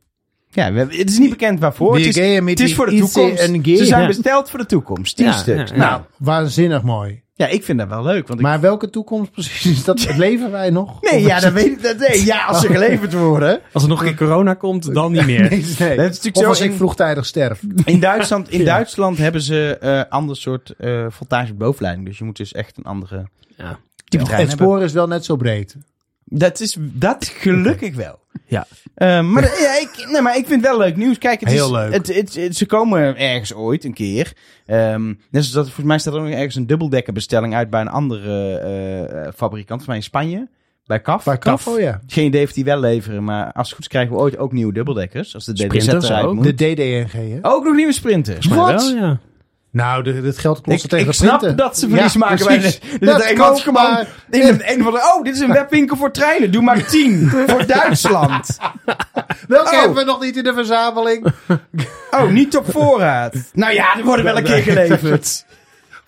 Ja, we hebben- het is niet bekend waarvoor. Het is, het is voor de die toekomst. Ze zijn besteld voor de toekomst. 10 Ja, stuks. ja, ja. Nou, Waanzinnig mooi. ja, ik vind dat wel leuk. Want ik, Maar welke toekomst precies? Is dat, leven wij nog? nee, ja, dat weet ik. Dat, nee, ja, als ze geleverd worden. Als er nog een keer corona komt, dan niet meer. [laughs] Nee, nee. Dat is natuurlijk Of zo als ik vroegtijdig sterf. In Duitsland, in Duitsland hebben ze eh ander soort eh voltage bovenleiding. Dus je moet dus echt een andere Ja. type trein Het hebben. spoor is wel net zo breed. Dat is dat gelukkig wel. Ja. Eh, maar, ja, ik, nee, maar ik vind het wel leuk nieuws. Kijk, het Heel is, leuk. Het, het, het- ze komen ergens ooit een keer. Ehm, net zoals dat, volgens mij staat er ook ergens een dubbeldekkerbestelling uit bij een andere eh, eh, fabrikant. Volgens mij in Spanje. Bij CAF. Bij KAF, oh ja. Geen idee of die wel leveren, maar als het goed is krijgen we ooit ook nieuwe dubbeldekkers. Als de DDZ eruit moet. De DDNG, hè? Ook nog nieuwe sprinters. Wat? wel, ja. Nou, de, dit geldt klotsen Ik, tegen ik de snap printen. dat ze verlies Ja, maken bij. Er Dat gewoon in een, een van de... Oh, dit is een [laughs] webwinkel voor treinen. Doe maar 10 voor [laughs] Duitsland. Welke Oh. hebben we nog niet in de verzameling? [laughs] Oh, niet op voorraad. Nou ja, die worden wel een keer geleverd.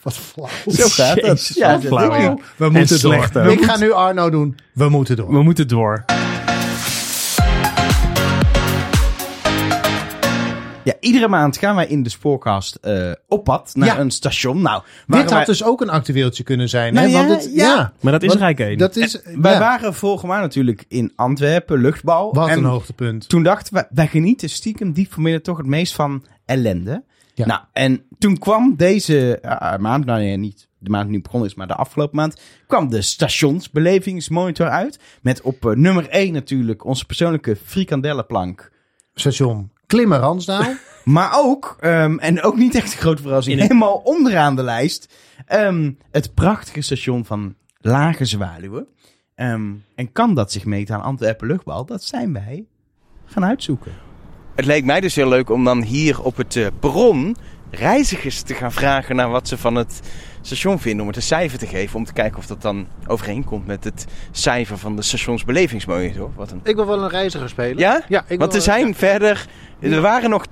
Wat flauw. Zo gaat dat. Jezus, Ja, flauw, ik. We moeten door. Ik ga nu Arno doen. We moeten door. We moeten door. Ja, iedere maand gaan wij in de spoorkast eh, op pad naar Ja. een station. Nou, Dit had wij, dus ook een actueeltje kunnen zijn. Nou hè? ja, Want het, ja. Maar dat is Want er eigenlijk één. Dat is, wij ja, waren vorige maand natuurlijk in Antwerpen, luchtbal. Wat en een hoogtepunt. toen dachten we, wij genieten stiekem diep van binnen toch het meest van ellende. Ja. Nou, en toen kwam deze eh, maand, nou ja, niet de maand die nu begonnen is, maar de afgelopen maand, kwam de stationsbelevingsmonitor uit. Met op eh, nummer 1 natuurlijk onze persoonlijke frikandellenplank. Station Klimmen Ransdaal. [laughs] Maar ook, ehm, en ook niet echt een grote verrassing, helemaal onderaan de lijst, ehm, het prachtige station van Lage Zwaluwen. Ehm, en kan dat zich meten aan Antwerpen luchtbal? Dat zijn wij gaan uitzoeken. Het leek mij dus heel leuk om dan hier op het eh, perron reizigers te gaan vragen naar wat ze van het station vinden. Om het een cijfer te geven. Om te kijken of dat dan overeenkomt met het cijfer van de stationsbelevingsmonitor. Wat een... ik wil wel een reiziger spelen. Ja? Ja, ik Want er zijn verder... Er waren nog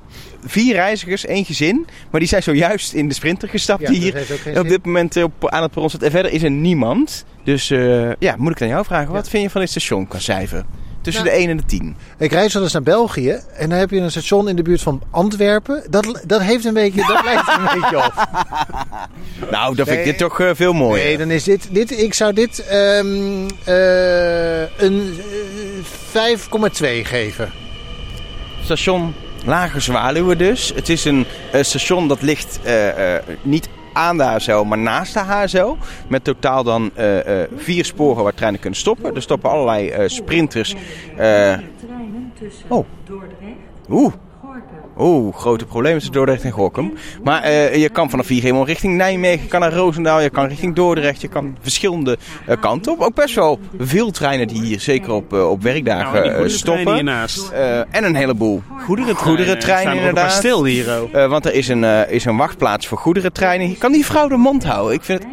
vier reizigers, één gezin. Maar die zijn zojuist in de sprinter gestapt die hier geen op dit moment eh, op, aan het perron staat. En verder is er niemand. Dus eh, ja, moet ik aan jou vragen. Wat vind je van dit station qua cijfer? Tussen Nou, de 1 en de 10. Ik reis wel eens naar België en dan heb je een station in de buurt van Antwerpen. Dat, dat heeft een beetje, dat lijkt een beetje op. [laughs] Nou, dan vind ik dit toch eh, veel mooier. Nee, dan is dit, dit ik zou dit ehm, eh, een eh, 5,2 geven. Station Lage Zwaluwen dus. Het is een eh, station dat ligt eh, eh, niet aan de HSO, maar naast de HSO. Met totaal dan eh, eh, vier sporen waar treinen kunnen stoppen. Er stoppen allerlei eh, sprinters. treinen tussen Oh. Oeh, Oeh, grote problemen tussen Dordrecht en Gorkum. Maar eh, je kan vanaf hier helemaal richting Nijmegen, je kan naar Roosendaal, je kan richting Dordrecht. Je kan verschillende eh, kanten op. Ook best wel veel treinen die hier zeker op, eh, op werkdagen Nou, stoppen. hiernaast. En een heleboel Goederentreinen. er paar inderdaad. stil hier ook. Want er is een, is een wachtplaats voor goederentreinen. Kan die vrouw de mond houden? Ik vind het...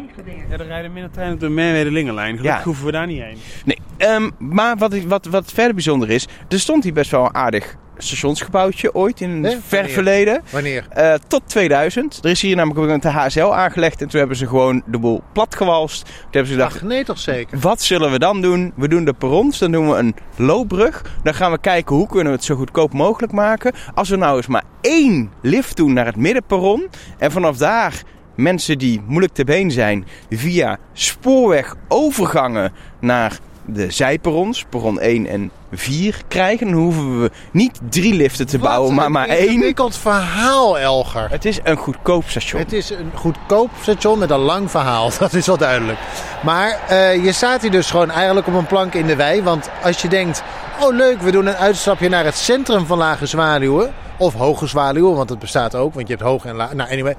Ja, er rijden minder treinen op de Merwede-Lingenlijn. Gelukkig Ja. hoeven we daar niet heen. Nee. Ehm, maar wat, wat, wat verder bijzonder is... Er stond hier best wel aardig stationsgebouwtje ooit in een Hè? ver Wanneer? verleden. Wanneer? Eh, tot 2000. Er is hier namelijk ook een HSL aangelegd en toen hebben ze gewoon de boel platgewalst. Toen hebben ze gedacht, Ach, nee toch zeker? wat zullen we dan doen? We doen de perrons, dan doen we een loopbrug. Dan gaan we kijken hoe kunnen we het zo goedkoop mogelijk maken. Als we nou eens maar één lift doen naar het middenperron. En vanaf daar mensen die moeilijk te been zijn via spoorwegovergangen naar de zijperrons, perron 1 en 4 krijgen. Dan hoeven we niet drie liften te bouwen, maar maar Wat een één. ingewikkeld verhaal, Elger. Het is een goedkoop station. Het is een goedkoop station met een lang verhaal, [laughs] dat is wel duidelijk. Maar eh, je staat hier dus gewoon eigenlijk op een plank in de wei. Want als je denkt, oh leuk, we doen een uitstapje naar het centrum van Lage Zwaluwen. Of Hoge Zwaluwen, want het bestaat ook, want je hebt hoog en laag. Nou, anyway.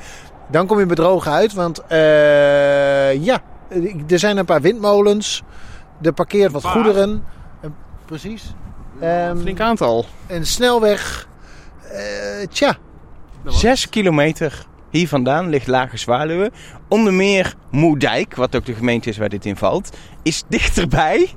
Dan kom je bedrogen uit, want eh, ja, er zijn een paar windmolens. Er parkeert wat goederen. Precies. Ehm, Flink aantal. een snelweg. Eh, tja, Zes kilometer hier vandaan ligt Lage Zwaluwen. Onder meer Moerdijk, wat ook de gemeente is waar dit in valt, is dichterbij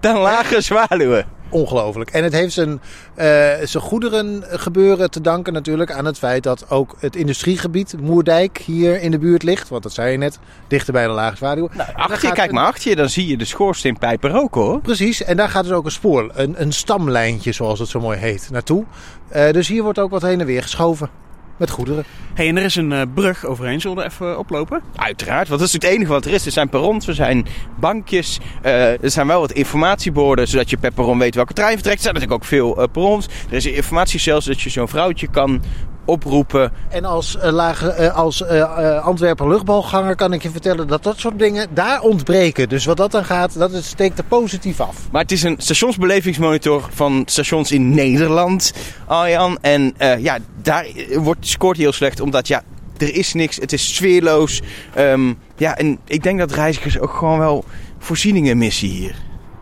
dan Lage Zwaluwen. Ongelooflijk. En het heeft zijn, eh, zijn goederen gebeuren te danken natuurlijk aan het feit dat ook het industriegebied Moerdijk hier in de buurt ligt. Want dat zei je net, dichter bij de Lage Zwaluw. Daar Achter je, kijk een- maar achter je, dan zie je de schoorsteenpijpen roken hoor. Precies, en daar gaat dus ook een spoor, een, een stamlijntje zoals het zo mooi heet, naartoe. Eh, dus hier wordt ook wat heen en weer geschoven met goederen. hey, en er is een eh, brug overheen. Zullen we er even oplopen? Uiteraard, want dat is het enige wat er is. Er zijn perrons, er zijn bankjes, eh, er zijn wel wat informatieborden, zodat je per perron weet welke trein vertrekt. Er zijn natuurlijk ook veel eh, perrons. Er is een informatiecel, zodat je zo'n vrouwtje kan oproepen. En als, eh, lage, eh, als eh, eh, Antwerpen luchtbalganger kan ik je vertellen dat dat soort dingen daar ontbreken. Dus wat dat dan gaat, dat is- steekt er positief af. Maar het is een stationsbelevingsmonitor van stations in Nederland, Arjan. En eh, ja, daar wordt, scoort heel slecht, omdat ja, er is niks. Het is sfeerloos. Ehm, ja, en ik denk dat reizigers ook gewoon wel voorzieningen missen hier.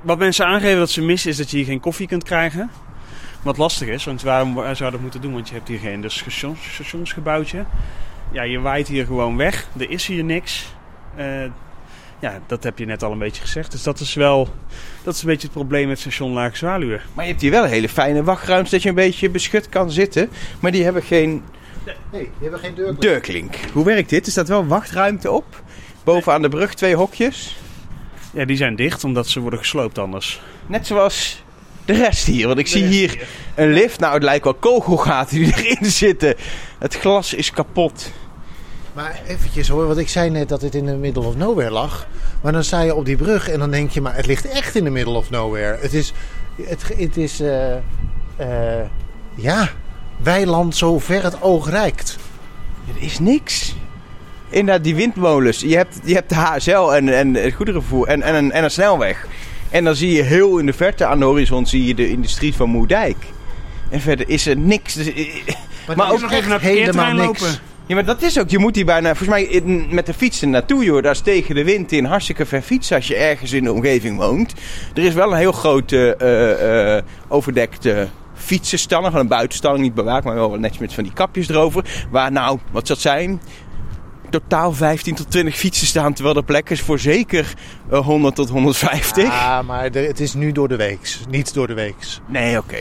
Wat mensen aangeven dat ze missen is dat je hier geen koffie kunt krijgen. Wat lastig is, want waarom zou dat moeten doen? Want je hebt hier geen dus stations, stationsgebouwtje. Ja, je waait hier gewoon weg. Er is hier niks. Eh, ja, dat heb je net al een beetje gezegd. Dus dat is wel dat is een beetje het probleem met station Laag Zwaluwen. Maar je hebt hier wel een hele fijne wachtruimte dat je een beetje beschut kan zitten. Maar die hebben geen Nee, die hebben geen deur. deurklink. Hoe werkt dit? Er staat wel wachtruimte op. Boven aan de brug twee hokjes. Ja, die zijn dicht omdat ze worden gesloopt anders. Net zoals de rest hier. Want ik zie hier een lift. Nou, het lijkt wel kogelgaten die [laughs] erin zitten. Het glas is kapot. Maar eventjes hoor, want ik zei net dat het in de middle of nowhere lag. Maar dan sta je op die brug en dan denk je, maar het ligt echt in de middle of nowhere. Het is, het, het is, eh, eh, ja, weiland zo ver het oog reikt. Er is niks. Inderdaad, die windmolens. Je hebt, je hebt de HSL en, en het goederenvervoer en, en, een, en een snelweg. En dan zie je heel in de verte aan de horizon zie je de industrie van Moerdijk. En verder is er niks. Dus, eh, Maar, Maar ook nog even naar het helemaal niks. lopen. Ja, maar dat is ook. Je moet hier bijna, volgens mij, in- met de fietsen naartoe, joh. Daar is tegen de wind in hartstikke ver fietsen als je ergens in de omgeving woont. Er is wel een heel grote eh, eh, overdekte fietsenstalling. Gewoon een buitenstalling, niet bewaakt, maar wel netjes met van die kapjes erover. Waar nou, wat zou het zijn? Totaal 15 tot 20 fietsen staan, terwijl er plek is voor zeker eh, 100 tot 150. Ja, maar de- het is nu door de weeks, niet door de weeks. Nee, oké.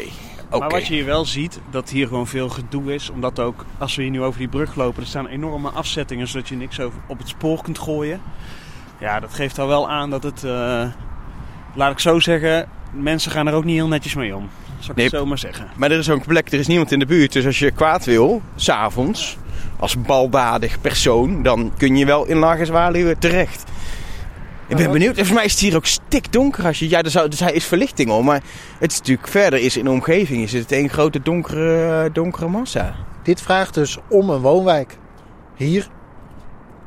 Oké. Maar wat je hier wel ziet, dat hier gewoon veel gedoe is. Omdat ook, als we hier nu over die brug lopen, er staan enorme afzettingen zodat je niks over, op het spoor kunt gooien. Ja, dat geeft al wel aan dat het, eh, laat ik zo zeggen, mensen gaan er ook niet heel netjes mee om. Zal ik Nee. het zo maar zeggen. Maar er is ook een plek, er is niemand in de buurt. Dus als je kwaad wil, s'avonds, als baldadig persoon, dan kun je wel in Lage Zwaluwen terecht. Ik ben benieuwd. Volgens mij is het hier ook stikdonker. Als je, ja, er, zou, er zijn- is verlichting al. Maar het is natuurlijk verder is in de omgeving is het een grote donkere, donkere massa. Dit vraagt dus om een woonwijk. Hier,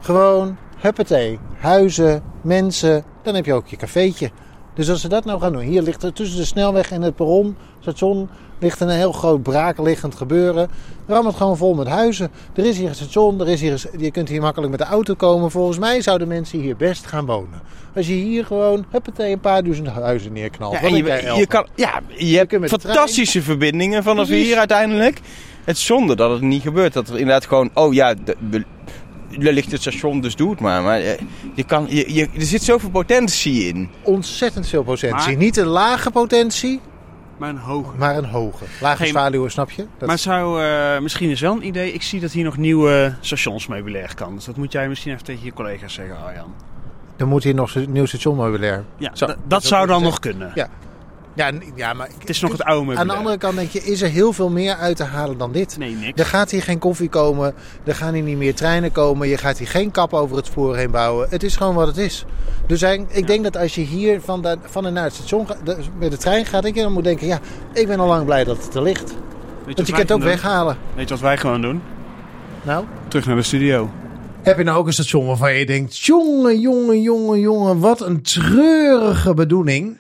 gewoon, huppatee, huizen, mensen, dan heb je ook je cafeetje. Dus als ze dat nou gaan doen, hier ligt er tussen de snelweg en het perron, station, ligt een heel groot braakliggend gebeuren. Ram het gewoon vol met huizen. Er is hier een station, er is hier, een- je kunt hier makkelijk met de auto komen. Volgens mij zouden mensen hier best gaan wonen. Als je hier gewoon, huppatee, een paar duizend huizen neerknalt. Ja, en je, kan, ja, je hebt met de trein. fantastische verbindingen vanaf Precies. hier uiteindelijk. Het is zonde dat het niet gebeurt. Dat er inderdaad gewoon, oh ja, de, er ligt het station, dus doe het maar. Maar eh, je kan, je, je, er zit zoveel potentie in. ontzettend veel potentie. Maar- Niet een lage potentie, Maar een hoge. Maar een hoge. Lage Geen- zwaluwen, snap je? Dat Maar zou, eh, misschien is wel een idee. Ik zie dat hier nog nieuwe stationsmeubilair kan. Dus dat moet jij misschien even tegen je collega's zeggen, Arjan. Dan moet hier nog een nieuw stationmeubilair. Ja, Zo, dat, dat zou dan nog kunnen. Ja. Ja, ja, maar Het is nog het oude meubilair. aan de andere kant denk je, is er heel veel meer uit te halen dan dit? Nee, niks. Er gaat hier geen koffie komen, er gaan hier niet meer treinen komen, je gaat hier geen kap over het spoor heen bouwen. Het is gewoon wat het is. Dus ik denk dat als je hier van, de, van en naar het station de- met de trein gaat, dat je dan moet denken, ja, ik ben al lang blij dat het er ligt. Weet je Want je kunt het ook doen? weghalen. Weet je wat wij gewoon doen? Nou, Terug naar de studio. Heb je nou ook een station waarvan je denkt... jongen, jongen, jongen, jongen, wat een treurige bedoeling.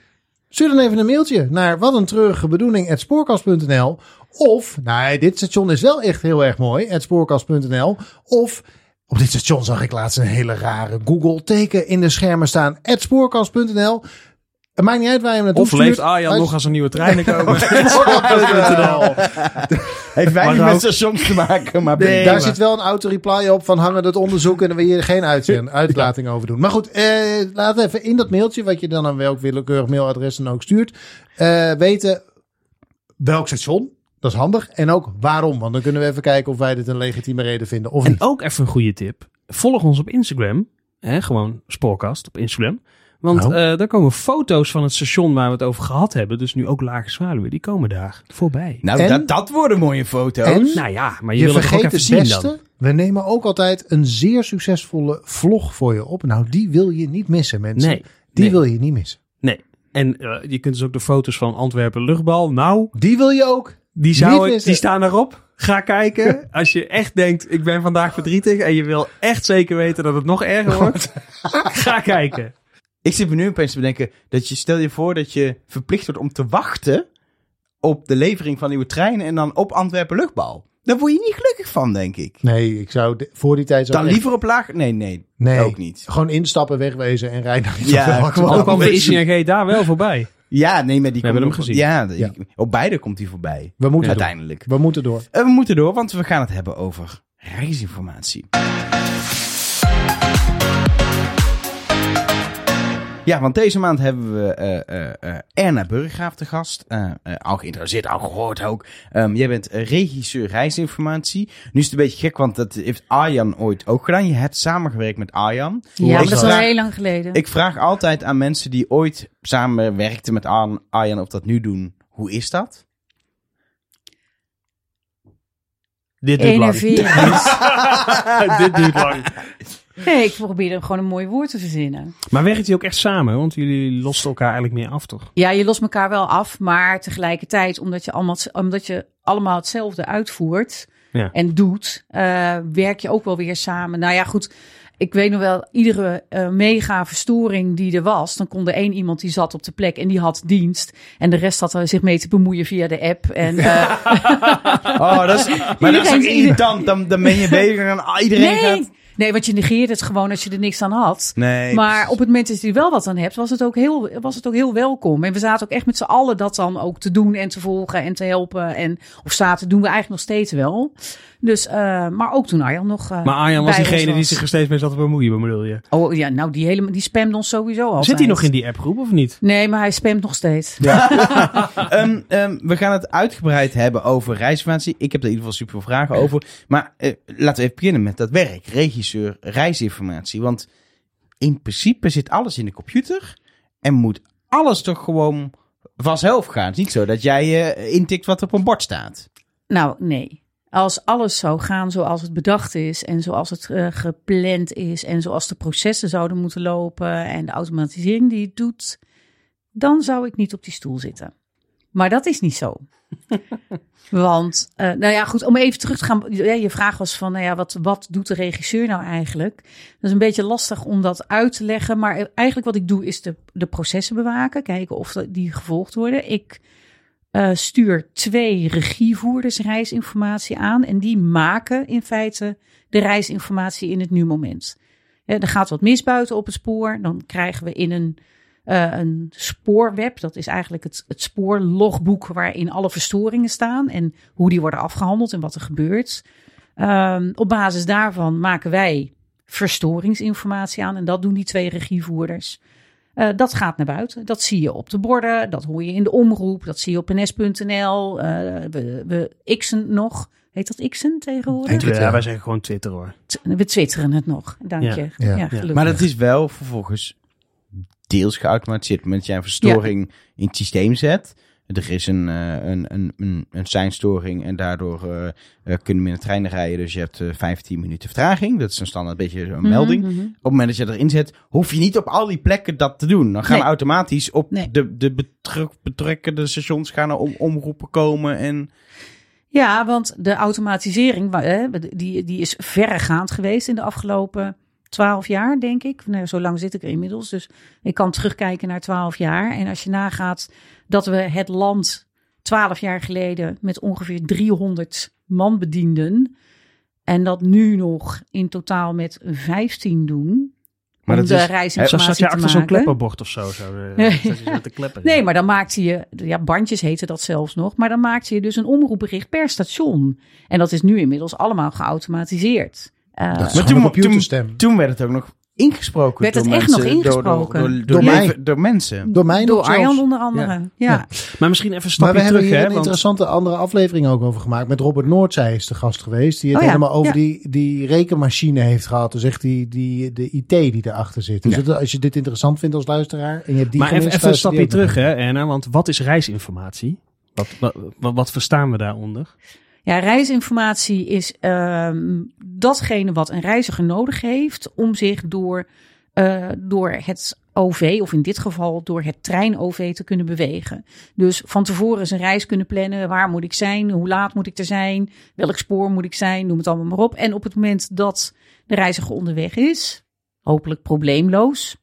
Stuur dan even een mailtje naar wat een treurige bedoeling spoorkast.nl. Of, nou, dit station is wel echt heel erg mooi, spoorkast.nl. Of, op dit station zag ik laatst een hele rare Google-teken in de schermen staan, spoorkast.nl. Het maakt niet uit waar je hem naartoe Of leeft. Arjan Uit- nog als er nieuwe treinen [laughs] [laughs] komen? [laughs] Heeft weinig Maar met ook- stations te maken, maar Nee, daar zit wel een auto-reply op van hangen het onderzoek en dan wil je er geen uitzend, uitlating over doen. Maar goed, eh, laat even in dat mailtje, wat je dan aan welk willekeurig mailadres dan ook stuurt, eh, weten welk station. Dat is handig. En ook waarom. Want dan kunnen we even kijken of wij dit een legitieme reden vinden of En niet. ook even een goede tip. Volg ons op Instagram. Hè, gewoon Spoorkast op Instagram. Want eh daar komen foto's van het station waar we het over gehad hebben. Dus nu ook Lage Zwaluwen. Die komen daar voorbij. Nou, En- dat, dat worden mooie foto's. En- Nou ja, maar je, Je wil het toch ook vergeet even het zien beste. dan. We nemen ook altijd een zeer succesvolle vlog voor je op. Nou, die wil je niet missen, mensen. Nee. Die nee, wil je niet missen. Nee. En eh, je kunt dus ook de foto's van Antwerpen luchtbal. Nou, Die wil je ook. die, zou ik, die staan erop. Ga kijken. Als je echt denkt, ik ben vandaag verdrietig. En je wil echt zeker weten dat het nog erger wordt. [laughs] ga kijken. Ik zit me nu opeens te bedenken dat je, stel je voor dat je verplicht wordt om te wachten op de levering van nieuwe treinen en dan op Antwerpen luchtbal. Daar word je niet gelukkig van, denk ik. Nee, ik zou de- voor die tijd... zou Dan echt- liever op laag... Nee, nee, Nee, ook niet. Gewoon instappen, wegwezen en rijden naar Ja, gewoon. Al kwam de ICNG daar wel voorbij. Ja, nee, maar die We hebben komt hem gezien. Ja, op beide komt hij voorbij. We moeten door. Uiteindelijk. We moeten door. Eh, we moeten door, want we gaan het hebben over reisinformatie. Ja, want deze maand hebben we eh, eh, eh, Erna Burggraaf te gast. Al geïnteresseerd, al gehoord ook. Ehm, jij bent regisseur reisinformatie. Nu is het een beetje gek, want dat heeft Arjan ooit ook gedaan. Je hebt samengewerkt met Arjan. Ja, maar dat is al heel lang geleden. Ik vraag altijd aan mensen die ooit samenwerkten met Ar- Arjan of dat nu doen. Hoe is dat? Dit duurt lang. [laughs] [laughs] Dit duurt lang. Nee, ik probeerde gewoon een mooi woord te verzinnen. Maar werkt hij ook echt samen? Want jullie losten elkaar eigenlijk meer af, toch? Ja, je lost elkaar wel af, maar tegelijkertijd, omdat je allemaal, omdat je allemaal hetzelfde uitvoert Ja. en doet, eh, werk je ook wel weer samen. Nou ja, goed. Ik weet nog wel, iedere eh, mega verstoring die er was, dan kon er één iemand die zat op de plek en die had dienst. En de rest had er zich mee te bemoeien via de app. En, eh, [laughs] Oh, dat is, maar dat is Iedereen- ook irritant. Dan, dan ben je bezig en ah, iedereen nee, gaat... nee, want je negeert het gewoon als je er niks aan had. Nee. Maar op het moment dat je er wel wat aan hebt, was het ook heel, was het ook heel welkom. En we zaten ook echt met z'n allen dat dan ook te doen en te volgen en te helpen. En, of zaten, doen we eigenlijk nog steeds wel. Dus, eh, maar ook toen Arjan nog. eh, Maar Arjan was diegene die zich er steeds mee zat te bemoeien, bedoel je? Oh ja, nou die, hele, die spamt ons sowieso al. Zit hij nog in die appgroep of niet? Nee, maar hij spamt nog steeds. [laughs] Ehm, ehm, we gaan het uitgebreid hebben over reisinformatie. Ik heb er in ieder geval super veel vragen over. Maar eh, laten we even beginnen met dat werk. Regisseur reisinformatie. Want in principe zit alles in de computer. En moet alles toch gewoon vanzelf gaan. Het is niet zo dat jij eh, intikt wat op een bord staat. Nou, nee. Als alles zou gaan zoals het bedacht is en zoals het eh, gepland is en zoals de processen zouden moeten lopen en de automatisering die het doet, dan zou ik niet op die stoel zitten. Maar dat is niet zo. [laughs] Want, eh, nou ja, goed, om even terug te gaan. ja, Je vraag was van, nou ja, wat, wat doet de regisseur nou eigenlijk? Dat is een beetje lastig om dat uit te leggen. Maar eigenlijk wat ik doe is de, de processen bewaken. Kijken of die gevolgd worden. Ik eh, stuur twee regievoerders reisinformatie aan. En die maken in feite de reisinformatie in het nu moment. Er gaat wat mis buiten op het spoor. Dan krijgen we in een, eh, een spoorweb. Dat is eigenlijk het, het spoorlogboek waarin alle verstoringen staan. En hoe die worden afgehandeld en wat er gebeurt. Ehm, op basis daarvan maken wij verstoringsinformatie aan. En dat doen die twee regievoerders. Eh, dat gaat naar buiten. Dat zie je op de borden, dat hoor je in de omroep, dat zie je op ns.nl. Eh, we, we xen nog. Heet dat xen tegenwoordig? Twitter. Ja, wij zeggen gewoon Twitter hoor. T- We twitteren het nog. Dank Ja. je. Ja. Ja, gelukkig. Maar dat is wel vervolgens deels geautomatiseerd. Op het moment dat jij een verstoring in het systeem zet. Er is een, eh, een, een, een, een seinstoring en daardoor eh, eh, kunnen minder treinen rijden. Dus je hebt eh 15 minuten vertraging. Dat is een standaard beetje zo'n Mhm, melding. mhm. Op het moment dat je erin zet, hoef je niet op al die plekken dat te doen. Dan gaan Nee. automatisch op Nee. de, de betrek, betrekkende stations gaan er om, omroepen komen. En Ja, want de automatisering, die, die is verregaand geweest in de afgelopen twaalf jaar, denk ik. Nou, zo lang zit ik er inmiddels, dus ik kan terugkijken naar twaalf jaar. En als je nagaat dat we het land twaalf jaar geleden met ongeveer 300 man bedienden... en dat nu nog in totaal met 15 doen... Maar dat de is- reisinformatie zat je te achter zo'n maken. klepperbord of zo. zo eh, [laughs] Nee. kleppen. Nee, maar dan maakte je, ja, bandjes heten dat zelfs nog, maar dan maakte je dus een omroepbericht per station. En dat is nu inmiddels allemaal geautomatiseerd. Eh, Dat is Maar toen- een computerstem. toen werd het ook nog ingesproken. Werd het door echt mensen, nog door- ingesproken? Door, door, Door door, mij. door mensen. Door mij door. Arjan onder andere. Ja. Ja. Maar misschien even een Maar stapje we hebben terug. hier hè, een want- interessante andere aflevering ook over gemaakt. Met Robert Noordzij is de gast geweest. Die het Oh ja, helemaal over ja. die, die rekenmachine heeft gehad. Dus echt die, die, de IT die erachter zit. Dus Ja. dat- als je dit interessant vindt als luisteraar. En je hebt die maar even, gemist, even een stapje terug, hè, Erna. Want wat is reisinformatie? Wat, wat, wat, wat verstaan we daaronder? Ja, reisinformatie is ehm, datgene wat een reiziger nodig heeft om zich door, eh, door het OV, of in dit geval door het trein-OV te kunnen bewegen. Dus van tevoren zijn reis kunnen plannen. Waar moet ik zijn? Hoe laat moet ik er zijn? Welk spoor moet ik zijn? Noem het allemaal maar op. En op het moment dat de reiziger onderweg is, hopelijk probleemloos,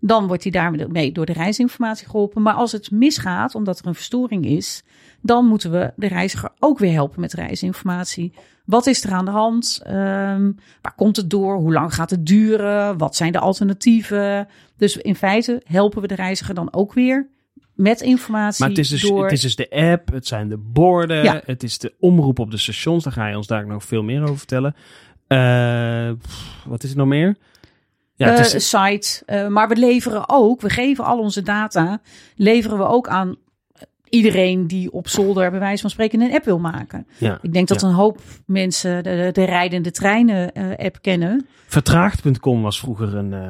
dan wordt hij daarmee door de reisinformatie geholpen. Maar als het misgaat, omdat er een verstoring is, dan moeten we de reiziger ook weer helpen met reisinformatie. Wat is er aan de hand? Ehm, waar komt het door? Hoe lang gaat het duren? Wat zijn de alternatieven? Dus in feite helpen we de reiziger dan ook weer met informatie. Maar het is, dus, door... het is dus de app, het zijn de borden, Ja. het is de omroep op de stations. Daar ga je ons daar nog veel meer over vertellen. Eh, wat is het nog meer? Ja, het Eh, is, site. Eh, maar we leveren ook, we geven al onze data, leveren we ook aan iedereen die op zolder bij wijze van spreken een app wil maken. ja. Ik denk dat Ja. een hoop mensen de, de rijdende treinen eh, app kennen. Vertraagd.com was vroeger een... eh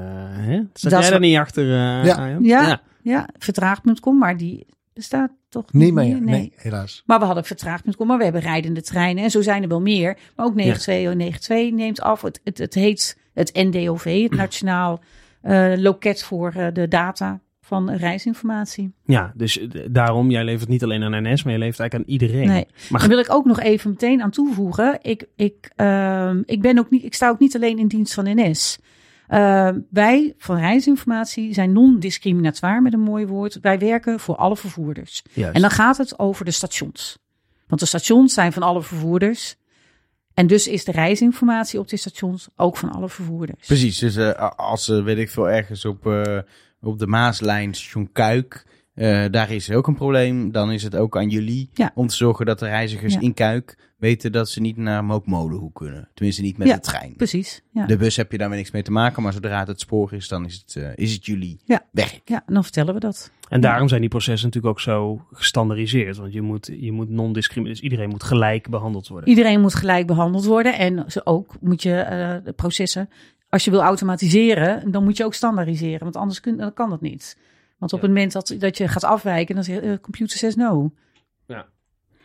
hè? Zat Dat jij daar niet achter, eh Ja. Ja. Ja, vertraagd.com, maar die bestaat toch Niet meer. meer? Nee. helaas. Maar we hadden vertraagd.com, maar we hebben rijdende treinen. En zo zijn er wel meer. Maar ook 9292 neemt af. Het, het, het heet het NDOV, het [clears throat] Nationaal eh, Loket voor eh, de Data van reisinformatie. Ja, dus eh, daarom, jij levert niet alleen aan NS, maar je levert eigenlijk aan iedereen. Nee. Maar Daar wil ik ook nog even meteen aan toevoegen. Ik, ik, ehm, ik, ben ook niet, ik sta ook niet alleen in dienst van NS. Ehm, wij van reisinformatie zijn non-discriminatoire met een mooi woord. Wij werken voor alle vervoerders. juist. En dan gaat het over de stations. Want de stations zijn van alle vervoerders. En dus is de reisinformatie op de stations ook van alle vervoerders. Precies, dus eh, als ze, weet ik veel, ergens op, eh, op de Maaslijn, station Kuik, eh, daar is ook een probleem. Dan is het ook aan jullie Ja. om te zorgen dat de reizigers Ja. in Kuik weten dat ze niet naar Mookmolenhoek kunnen. Tenminste niet met Ja, de trein. Precies. Ja. De bus heb je daarmee niks mee te maken, maar zodra het het spoor is, dan is het, eh, is het jullie Ja. werk. ja, en dan vertellen we dat. En daarom zijn die processen natuurlijk ook zo gestandardiseerd. Want je moet, je moet non-discriminatie, dus iedereen moet gelijk behandeld worden. Iedereen moet gelijk behandeld worden. En zo ook moet je eh, de processen, als je wil automatiseren, dan moet je ook standaardiseren. Want anders kun, dan kan dat niet. Want op Ja. het moment dat, dat je gaat afwijken, dan zegt de computer says no. Ja.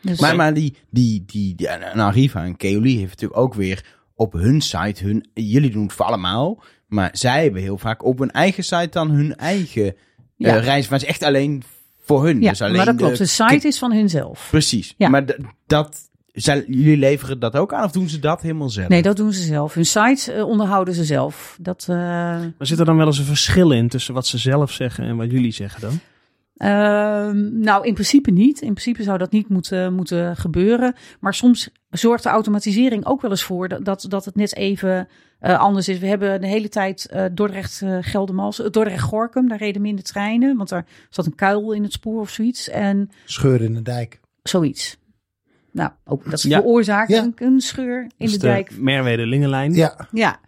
Dus, Maar, maar die, die, die, die en Arriva en Keoli heeft natuurlijk ook weer op hun site hun... Jullie doen het voor allemaal, maar zij hebben heel vaak op hun eigen site dan hun eigen Ja. eh reis. Maar het is echt alleen voor hun. ja, dus alleen maar dat klopt. de- De site is van hunzelf. Precies. Ja. Maar dat, zij, jullie leveren dat ook aan of doen ze dat helemaal zelf? Nee, dat doen ze zelf. Hun site eh, onderhouden ze zelf. Dat, eh, Maar zit er dan wel eens een verschil in tussen wat ze zelf zeggen en wat jullie zeggen dan? Ehm, nou, in principe niet. In principe zou dat niet moeten, moeten gebeuren. Maar soms zorgt de automatisering ook wel eens voor dat, dat, dat het net even eh, anders is. We hebben de hele tijd eh Dordrecht, eh Geldermals, eh, Dordrecht Gorkum, daar reden minder treinen, want daar zat een kuil in het spoor of zoiets. En Scheur in de dijk. zoiets. Nou, ook dat Ja. veroorzaakt Ja. een, een scheur in Dus de dijk. Merwede-Lingenlijn. Ja, Ja.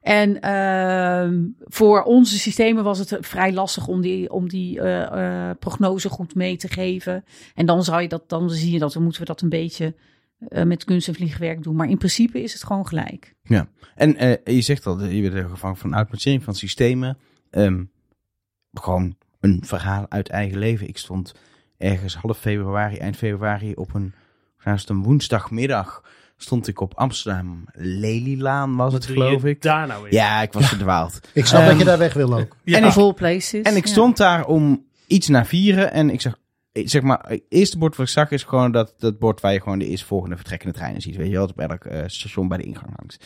En ehm, voor onze systemen was het vrij lastig om die, om die eh, eh, prognose goed mee te geven. En dan zou je dat, dan zie je dat, dan moeten we dat een beetje eh, met kunst en vliegwerk doen. Maar in principe is het gewoon gelijk. En eh, je zegt al, je bent gevangen van automatisering van systemen. Ehm, gewoon een verhaal uit eigen leven. Ik stond ergens half februari, eind februari op een, was het een woensdagmiddag, stond ik op Amsterdam Lelylaan was het Wat geloof ik. Daar nou weer. Ja, ik was verdwaald. Ik snap Ehm, dat je daar weg wil ook. Ja. En ik, Full places. en ik ja. stond daar om iets na vieren en ik zag, ik zeg maar, het eerste bord wat ik zag is gewoon dat, dat bord waar je gewoon de eerstvolgende vertrekkende treinen ziet. Weet je wel, op elk eh, station bij de ingang langs.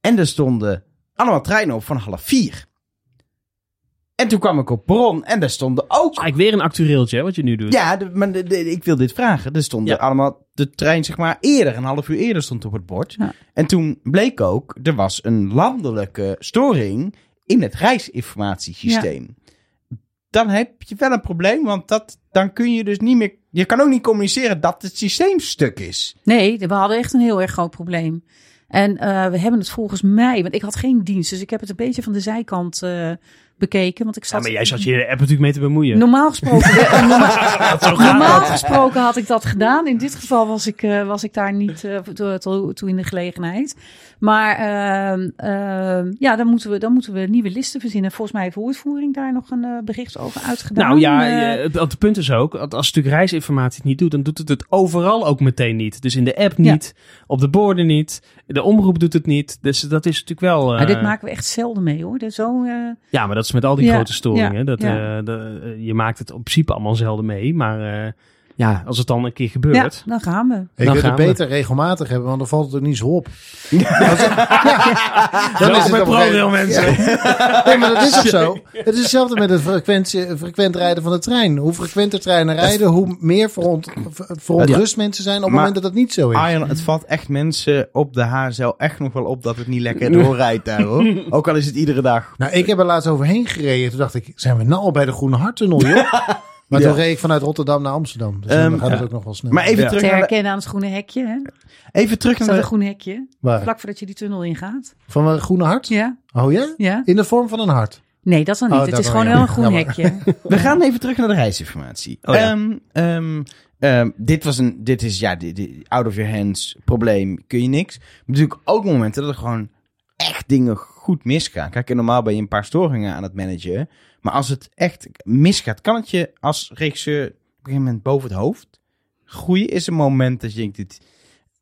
En er stonden allemaal treinen op van half vier. En toen kwam ik op Bron en daar stonden ook... Eigenlijk weer een actueeltje, hè, wat je nu doet. Ja, de- maar de- de- ik wil dit vragen. Er stonden Ja. allemaal de trein, zeg maar, eerder, een half uur eerder stond op het bord. Ja. En toen bleek ook, er was een landelijke storing in het reisinformatiesysteem. Dan heb je wel een probleem, want dat, dan kun je dus niet meer... Je kan ook niet communiceren dat het systeem stuk is. Nee, we hadden echt een heel erg groot probleem. En eh, we hebben het volgens mij, want ik had geen dienst, dus ik heb het een beetje van de zijkant eh, bekeken. Want ik Ja, zat. maar jij zat je in de app natuurlijk mee te bemoeien. Normaal gesproken, [laughs] eh, [laughs] normaal, gesproken had ik dat gedaan. In dit geval was ik, eh, was ik daar niet eh, toe, toe- toe in de gelegenheid. Maar ehm, ehm, ja, dan moeten, we, dan moeten we nieuwe listen verzinnen. Volgens mij heeft woordvoering daar nog een eh, bericht over uitgedaan. Nou ja, Eh, het, punt is ook, als het natuurlijk reisinformatie het niet doet, dan doet het het overal ook meteen niet. Dus in de app niet, op de borden niet, de omroep doet het niet. Dus dat is natuurlijk wel... eh, maar dit maken we echt zelden mee hoor. Zo, eh, Ja, maar dat is met al die Ja, grote storingen. ja, dat, eh, de, eh, je maakt het op principe allemaal zelden mee. Maar eh, ja, als het dan een keer ja, gebeurt... dan gaan we. Ik Dan wil het gaan we. beter regelmatig hebben, want dan valt het ook niet zo op. [laughs] Dan is het met ProRail mensen. Nee, maar dat is ook zo. Het is hetzelfde met het frequentie, frequent rijden van de trein. Hoe frequenter treinen rijden, hoe meer veront, ver- verontrust mensen zijn op het moment dat dat niet zo is. Arjan, het valt echt mensen op de HSL echt nog wel op dat het niet lekker doorrijdt daar hoor. [laughs] Ook al is het iedere dag. Nou, ik heb er laatst overheen gereden. Toen dacht ik, zijn we nou al bij de Groene Harttunnel, joh? [laughs] Maar Ja. toen reed ik vanuit Rotterdam naar Amsterdam. Dus Ehm, dan gaat het ja. ook nog wel snel. Maar even Ja. terug Te naar de, herkennen aan het groene hekje. Hè? even terug naar een de, groen hekje. Waar? Vlak voordat je die tunnel ingaat. Van een groene hart? Ja? Oh ja? Ja? In de vorm van een hart. Nee, dat dan niet. Oh, het is gewoon wel een groen Jammer. hekje. [laughs] We gaan even terug naar de reisinformatie. Oh ja. Ehm, ehm, ehm, dit was een, dit is ja, dit, dit- out of your hands probleem, kun je niks. Maar natuurlijk ook momenten dat er gewoon echt dingen goed misgaan. Kijk, normaal ben je een paar storingen aan het managen. Maar als het echt misgaat, kan het je als regisseur op een gegeven moment boven het hoofd groeien? Is een moment dat je denkt, dit,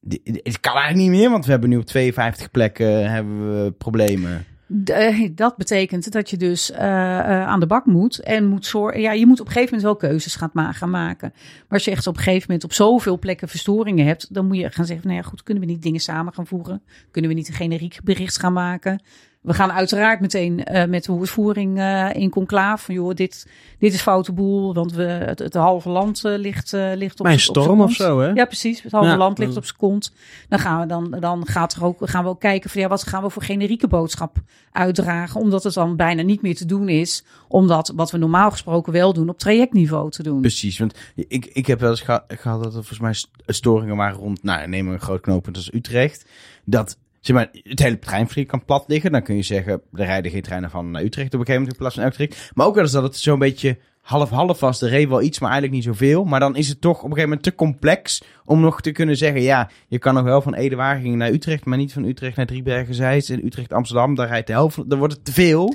dit, dit kan eigenlijk niet meer, want we hebben nu op 52 plekken hebben we problemen. Eh, dat betekent dat je dus eh, aan de bak moet en moet zorgen. Ja, je moet op een gegeven moment wel keuzes gaan, gaan maken. Maar als je echt op een gegeven moment op zoveel plekken verstoringen hebt, dan moet je gaan zeggen: nou ja, goed, kunnen we niet dingen samen gaan voegen? Kunnen we niet een generiek bericht gaan maken? We gaan uiteraard meteen eh, met de woordvoering eh, in conclaaf. Van joh, dit, dit is foute boel, want we, het, het halve land eh, ligt, ligt op z'n storm of zo, hè? Ja, precies. Het halve Ja. land ligt op zijn kont. Dan gaan we dan, dan gaat er ook, gaan we ook kijken van ja, wat gaan we voor generieke boodschap uitdragen, omdat het dan bijna niet meer te doen is, omdat wat we normaal gesproken wel doen op trajectniveau te doen. Precies, want ik, ik heb wel eens geha- gehad dat er volgens mij st- storingen waren rond, nou neem een groot knooppunt als Utrecht, dat zeg maar, het hele treinverkeer kan plat liggen. Dan kun je zeggen, er rijden geen treinen van naar Utrecht op een gegeven moment in plaats van Utrecht. Maar ook wel eens dat het zo'n beetje half-half was. Er reed wel iets, maar eigenlijk niet zoveel. Maar dan is het toch op een gegeven moment te complex om nog te kunnen zeggen, ja, je kan nog wel van Ede-Wageningen naar Utrecht, maar niet van Utrecht naar Driebergen-Zeist en Utrecht-Amsterdam. Daar rijdt de helft, dan wordt het te veel.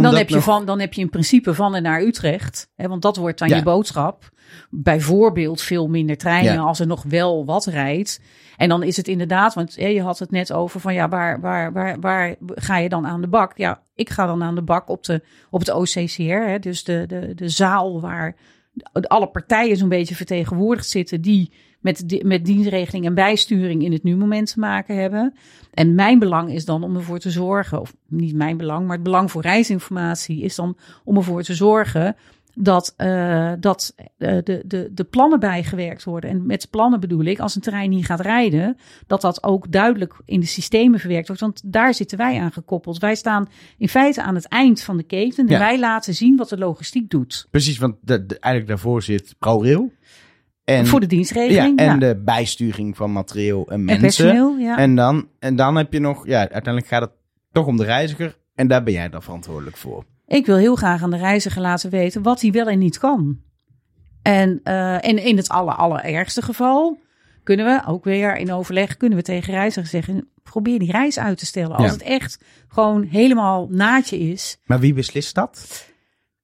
Dan, heb je van, dan heb je in principe van en naar Utrecht. Hè, want dat wordt dan Ja. je boodschap. Bijvoorbeeld veel minder treinen Ja. als er nog wel wat rijdt. En dan is het inderdaad, want hè, je had het net over van ja, waar, waar, waar, waar ga je dan aan de bak? Ja, ik ga dan aan de bak op, de, op het OCCR. Hè, dus de, de, de zaal waar alle partijen zo'n beetje vertegenwoordigd zitten die met, di- met dienstregeling en bijsturing in het nu-moment te maken hebben. En mijn belang is dan om ervoor te zorgen, of niet mijn belang, maar het belang voor reisinformatie is dan om ervoor te zorgen dat, eh, dat eh, de, de, de plannen bijgewerkt worden. En met plannen bedoel ik, als een trein niet gaat rijden, dat dat ook duidelijk in de systemen verwerkt wordt. Want daar zitten wij aan gekoppeld. Wij staan in feite aan het eind van de keten en Ja. wij laten zien wat de logistiek doet. Precies, want de, de- eigenlijk daarvoor zit ProRail. En, voor de ja, dienstregeling. en ja. de bijsturing van materieel en En mensen. personeel, ja. En dan, en dan heb je nog, ja, uiteindelijk gaat het toch om de reiziger. En daar ben jij dan verantwoordelijk voor. Ik wil heel graag aan de reiziger laten weten wat hij wel en niet kan. En, eh, en in het aller, allerergste geval kunnen we ook weer in overleg kunnen we tegen reizigers zeggen: probeer die reis uit te stellen. Als Ja. het echt gewoon helemaal naadje is, Maar wie beslist dat?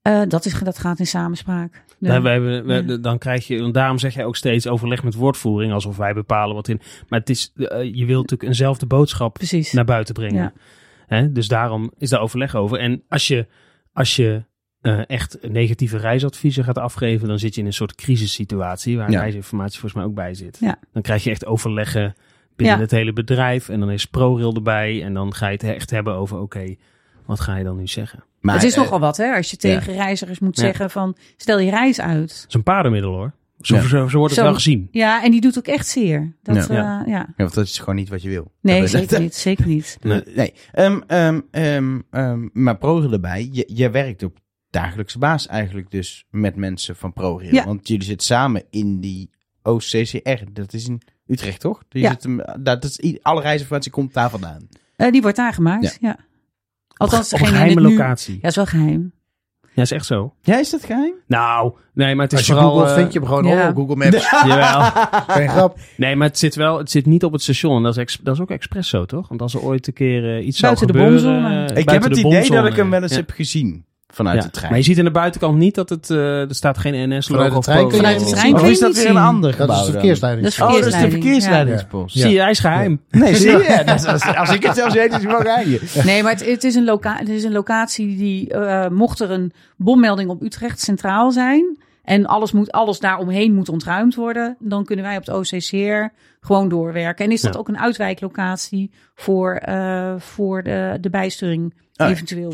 Eh, dat, is, dat gaat in samenspraak. Wij hebben- Ja. Dan krijg je, daarom zeg jij ook steeds overleg met woordvoering, alsof wij bepalen wat in. Maar het is, eh, je wilt natuurlijk eenzelfde boodschap Precies. naar buiten brengen. Ja. Hè? Dus daarom is daar overleg over. En als je, als je eh, echt negatieve reisadviezen gaat afgeven, dan zit je in een soort crisissituatie waar Ja. reisinformatie volgens mij ook bij zit. Ja. Dan krijg je echt overleggen binnen Ja. het hele bedrijf en dan is ProRail erbij en dan ga je het echt hebben over oké, wat ga je dan nu zeggen? Maar, het is eh, nogal wat, hè? Als je tegen reizigers moet Ja. zeggen van stel je reis uit. Het is een paardenmiddel hoor. Zo, Ja. zo, zo wordt het Zo- wel gezien. Ja, en die doet ook echt zeer. Dat, Ja. ja. Ja. want dat is gewoon niet wat je wil. Nee, Dat- zeker niet. Zeker niet. [laughs] Nee. Nee. Ehm, ehm, ehm, ehm, maar ProRail erbij. Je, je werkt op dagelijkse baas eigenlijk dus met mensen van ProRail. Ja. Want jullie zitten samen in die OCCR. Dat is in Utrecht, toch? Je Ja. zit hem, dat is, alle reisinformatie komt daar vandaan. Eh, die wordt daar gemaakt, Ja. ja. Althans, Op een geheime locatie. Ja, is wel geheim. Ja, is echt zo. Ja, is dat geheim? Nou, nee, maar het is Als je vooral... googelt, eh, vind je hem gewoon ja. op Google Maps. [laughs] Jawel. [laughs] Geen grap. Nee, maar het zit wel, het zit niet op het station. En dat is, ex- dat is ook expres zo, toch? Want als er ooit een keer eh, iets Buiten de zou gebeuren... bomzone. eh, Ik heb het de idee dat ik hem wel eens ja. heb gezien vanuit Ja. de trein. Maar je ziet aan de buitenkant niet dat het... eh, er staat geen NS-logo Vanuit de of trein kun je. Vanuit de niet trein zien. of je is dat niet weer een zien. ander Dat gebouw is de dan? verkeersleiding. Dat is Oh, dat is de verkeersleiding, verkeersleidingspost. Ja. Zie je, hij is geheim. [laughs] Nee, zie je? Dat is- als, als ik het zelfs weet, is hij wel geheim. Nee, maar het, het, is een loca het is een locatie die, eh, mocht er een bommelding op Utrecht centraal zijn... en alles, moet, alles daaromheen moet ontruimd worden... dan kunnen wij op het OCCR gewoon doorwerken. En is dat Ja. ook een uitwijklocatie voor, eh, voor de, de bijsturing ja. eventueel.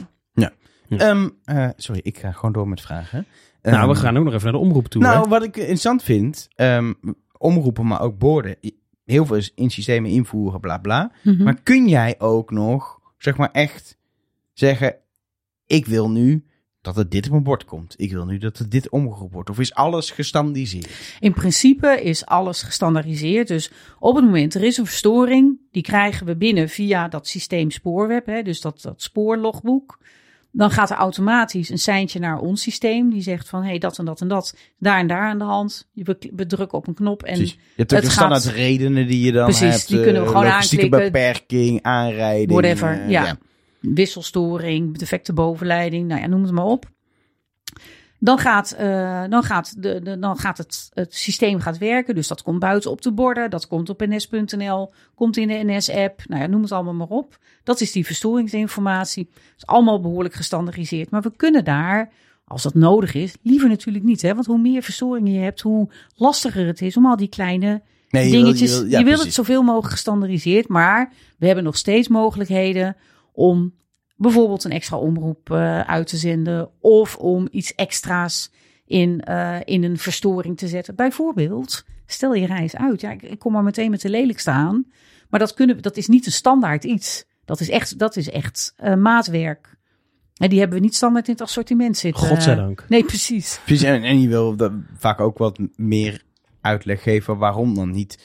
Ehm, eh, sorry, ik ga gewoon door met vragen. Nou, Ehm, we gaan ook nog even naar de omroep toe. Nou, hè? wat ik interessant vind, ehm, omroepen, maar ook borden. Heel veel is in systemen invoeren, bla bla. Mhm. Maar kun jij ook nog, zeg maar echt zeggen, ik wil nu dat er dit op mijn bord komt. Ik wil nu dat er dit omgeroepen wordt. Of is alles gestandiseerd? In principe is alles gestandaardiseerd. Dus op het moment er is een verstoring, die krijgen we binnen via dat systeem spoorweb, hè, dus dat, dat spoorlogboek. Dan gaat er automatisch een seintje naar ons systeem. Die zegt van, hé, hey, dat en dat en dat, daar en daar aan de hand. We, we drukken op een knop en Precies. Je hebt ook het standaard gaat- redenen die je dan Precies, hebt. die kunnen we eh, gewoon aanklikken. beperking, aanrijding. Whatever, eh, ja. wisselstoring, defecte bovenleiding, nou ja, noem het maar op. Dan gaat, eh, dan gaat, de, de, dan gaat het, het systeem gaat werken. Dus dat komt buiten op de borden. Dat komt op ns.nl. Komt in de NS-app. Nou ja, noem het allemaal maar op. Dat is die verstoringsinformatie. Het is allemaal behoorlijk gestandardiseerd. Maar we kunnen daar, als dat nodig is, liever natuurlijk niet. Hè? Want hoe meer verstoringen je hebt, hoe lastiger het is om al die kleine Nee, je wil- dingetjes. je Je wil- wil, ja, het zoveel mogelijk gestandardiseerd. Maar we hebben nog steeds mogelijkheden om bijvoorbeeld een extra omroep eh, uit te zenden. Of om iets extra's in, eh, in een verstoring te zetten. Bijvoorbeeld, stel je reis uit. Ja, ik, ik kom maar meteen met de lelijk staan. Maar dat, kunnen, we- dat is niet een standaard iets. Dat is echt, dat is echt eh, maatwerk. En die hebben we niet standaard in het assortiment zitten. Godzijdank. Nee, precies. Precies, en, en je wil dat vaak ook wat meer uitleg geven waarom dan niet.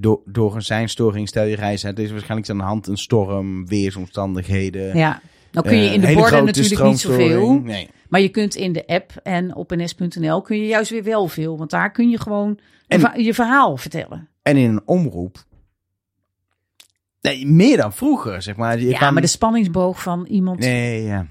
Door, door een seinstoring stel je reis uit. Is waarschijnlijk aan de hand, een storm, weersomstandigheden. Ja. Nou kun je eh, in de borden natuurlijk niet zoveel. Nee. Maar je kunt in de app en op ns.nl kun je juist weer wel veel. Want daar kun je gewoon En- je verha- je verhaal vertellen. En in een omroep. Nee, meer dan vroeger, zeg maar. Je Ja, kan- maar de spanningsboog van iemand. Nee, Nee, ja.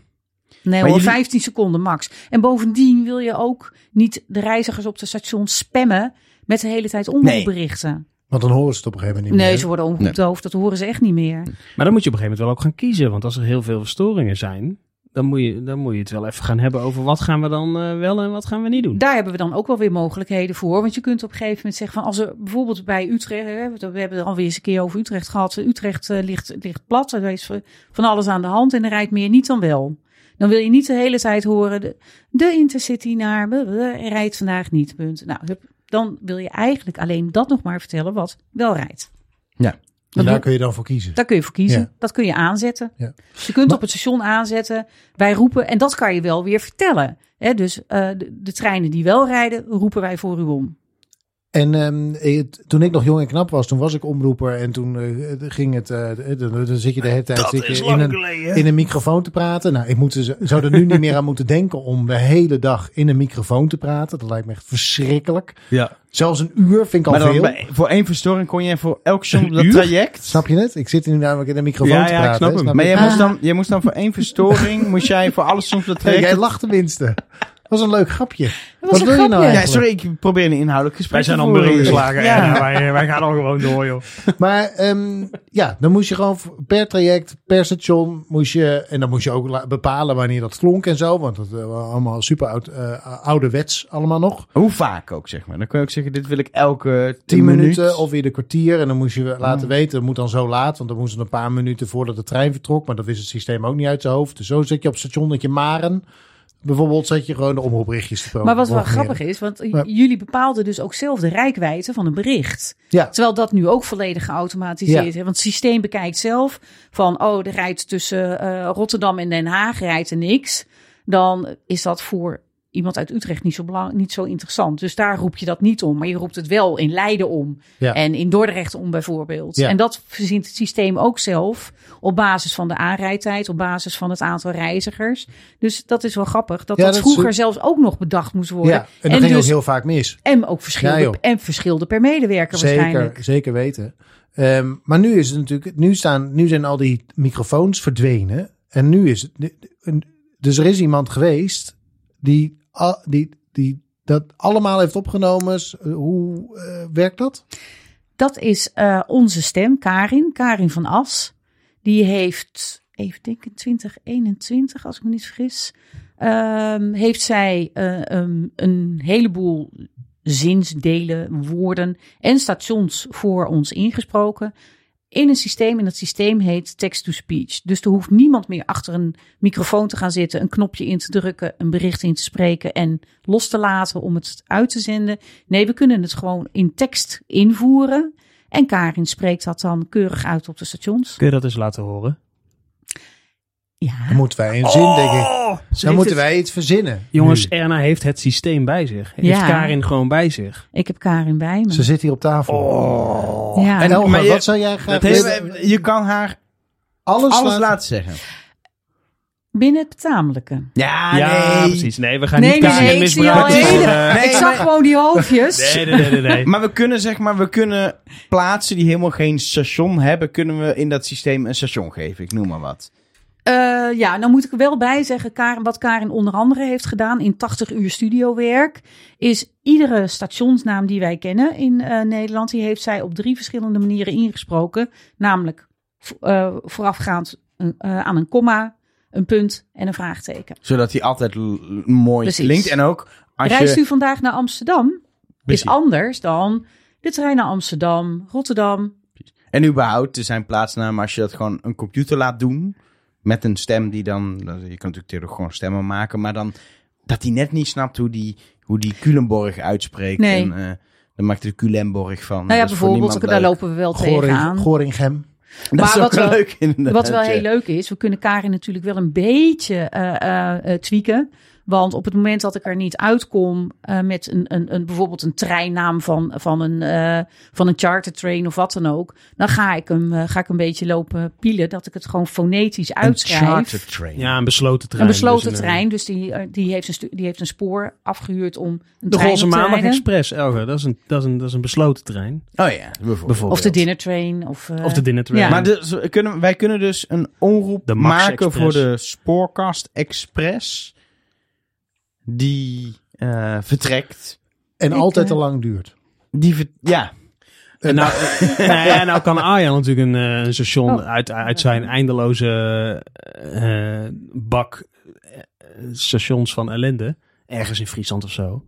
hoor, jullie- 15 seconden max. En bovendien wil je ook niet de reizigers op de station spammen met de hele tijd omroepberichten. Want dan horen ze het op een gegeven moment niet Nee, meer. ze worden omroepdoof. Dat horen ze echt niet meer. Maar dan moet je op een gegeven moment wel ook gaan kiezen. Want als er heel veel verstoringen zijn, dan moet je, dan moet je het wel even gaan hebben over wat gaan we dan eh, wel en wat gaan we niet doen. Daar hebben we dan ook wel weer mogelijkheden voor. Want je kunt op een gegeven moment zeggen van als er bijvoorbeeld bij Utrecht, hè, we hebben er alweer eens een keer over Utrecht gehad. Utrecht eh, ligt, ligt plat, er is van alles aan de hand en er rijdt meer niet dan wel. Dan wil je niet de hele tijd horen, de, de Intercity naar, rijdt vandaag niet, punt. Nou, hup, dan wil je eigenlijk alleen dat nog maar vertellen wat wel rijdt. En daar kun je dan voor kiezen. Daar kun je voor kiezen. Ja. Dat kun je aanzetten. Ja. Dus je kunt Maar- op het station aanzetten. Wij roepen, en dat kan je wel weer vertellen. Hè, dus eh, de, de treinen die wel rijden, roepen wij voor u om. En ehm, toen ik nog jong en knap was, toen was ik omroeper. En toen eh, ging het, eh, dan, dan zit je de hele tijd zit je in, een, geleden. in een microfoon te praten. Nou, ik moet er, zou er nu niet meer aan moeten denken om de hele dag in een microfoon te praten. Dat lijkt me echt verschrikkelijk. Ja. Zelfs een uur vind ik al Maar dan veel. bij, voor één verstoring kon je voor elk dat traject. Snap je het? Ik zit hier nu namelijk in een microfoon Ja, te ja, ik praten. snap hè? hem. Snap Maar je? jij Ah. moest, dan, jij moest dan voor één verstoring, [laughs] moest jij voor alles soms dat Hey, traject... jij lacht tenminste. Dat was een leuk grapje. Wat wil je nou ja, sorry, ik probeer een inhoudelijk gesprek Wij zijn al muren geslagen. Ja. Ja. wij, wij gaan al gewoon door, joh. [laughs] Maar ehm, ja, dan moest je gewoon per traject, per station, moest je, en dan moest je ook bepalen wanneer dat klonk en zo, want dat eh, was allemaal super oud, eh, ouderwets allemaal nog. Hoe vaak ook, zeg maar. Dan kun je ook zeggen, dit wil ik elke Tien tien minuten of weer de kwartier en dan moest je laten Oh. weten, het moet dan zo laat, want dan moest het een paar minuten voordat de trein vertrok, maar dat wist het systeem ook niet uit zijn hoofd. Dus zo zit je op station dat je Maren, bijvoorbeeld zet je gewoon de omroepberichtjes te Maar wat wel grappig is, want Ja. jullie bepaalden dus ook zelf de rijkwijde van een bericht. Ja. Terwijl dat nu ook volledig geautomatiseerd Ja. is. Want het systeem bekijkt zelf van, oh, er rijdt tussen eh, Rotterdam en Den Haag rijdt er niks. Dan is dat voor iemand uit Utrecht niet zo, belang, niet zo interessant. Dus daar roep je dat niet om. Maar je roept het wel in Leiden om. Ja. En in Dordrecht om bijvoorbeeld. Ja. En dat verzint het systeem ook zelf op basis van de aanrijdtijd, op basis van het aantal reizigers. Dus dat is wel grappig. Dat Ja, dat, vroeger zelfs ook nog bedacht moest worden. En dat ging dus, ook heel vaak mis. en ook verschilde, joh. en verschilde per medewerker waarschijnlijk. Zeker, zeker weten. Ehm, maar nu is het natuurlijk, nu, staan, nu zijn al die microfoons verdwenen. En nu is het, dus er is iemand geweest die, die, die dat allemaal heeft opgenomen. S- Hoe eh, werkt dat? Dat is eh, onze stem, Karin, Karin van As. Die heeft, even denken, 2021, als ik me niet vergis, ehm, heeft zij eh, um, een heleboel zinsdelen, woorden en stations voor ons ingesproken. In een systeem, en dat systeem heet text-to-speech. Dus er hoeft niemand meer achter een microfoon te gaan zitten, een knopje in te drukken, een bericht in te spreken en los te laten om het uit te zenden. Nee, we kunnen het gewoon in tekst invoeren. En Karin spreekt dat dan keurig uit op de stations. Kun je dat eens laten horen? Ja, Dan moeten wij een zin, denk ik. Dan moeten het- wij iets verzinnen. Jongens, nu. Erna heeft het systeem bij zich. Heeft Ja. Karin gewoon bij zich. ik heb Karin bij me. Ze zit hier op tafel. ja. En wat zou jij graag Nee, willen? je kan haar Alles, alles laten- laten zeggen. Binnen het betamelijke. Ja, ja, nee. precies. Nee, we gaan Nee, niet nee, Karin nee, ik zie al misbruiken. hele- voor, eh, ik zag gewoon die hoofdjes. Nee, nee, nee, nee. nee. Maar we kunnen zeg maar, we kunnen plaatsen die helemaal geen station hebben, kunnen we in dat systeem een station geven. Ik noem maar wat. Eh, ja, nou moet ik er wel bij zeggen, Karin, wat Karin onder andere heeft gedaan in 80 uur studiowerk, is iedere stationsnaam die wij kennen in eh, Nederland, die heeft zij op drie verschillende manieren ingesproken. Namelijk eh, voorafgaand aan een komma, een punt en een vraagteken. Zodat die altijd mooi Precies. klinkt. En ook als Reist je... u vandaag naar Amsterdam? Precies. Is anders dan de trein naar Amsterdam, Rotterdam. En überhaupt, er zijn plaatsnamen als je dat gewoon een computer laat doen. Met een stem die dan... Je kan natuurlijk tegenwoordig gewoon stemmen maken. Maar dan dat hij net niet snapt hoe die, hoe die Culemborg uitspreekt. Nee. En, eh, dan maakt hij er Culemborg van. Nou ja, Dat is voor bijvoorbeeld, daar lopen we wel Goring, tegenaan. Goringhem. [laughs] Dat Maar is ook wat wel wel- leuk inderdaad. Wat wel heel leuk is, we kunnen Karin natuurlijk wel een beetje eh, eh, eh, tweaken. Want op het moment dat ik er niet uitkom eh, met een, een, een, bijvoorbeeld een treinnaam van, van, een, eh van een chartertrain of wat dan ook, dan ga ik hem eh, ga ik een beetje lopen pielen dat ik het gewoon fonetisch Een uitschrijf. charter train. Ja, een besloten trein. Een besloten Dus trein, dus die, die, heeft een die heeft een spoor afgehuurd om een De trein te Maandag rijden. Express. Dat is, een, dat, is een, dat is een besloten trein. Oh ja, bijvoorbeeld. Bijvoorbeeld. Of de dinner train. Of, eh, Of de dinner train. Ja. Maar dus, we kunnen, wij kunnen dus een omroep De maken Express. voor de Spoorkast Express. Die eh, vertrekt. En Ik, altijd eh, te lang duurt. Die ver- ja, En nou, [laughs] nou, ja, nou kan Arjan natuurlijk een, eh, een station Oh. uit, uit zijn eindeloze eh, bak eh, stations van ellende. Ergens in Friesland of zo.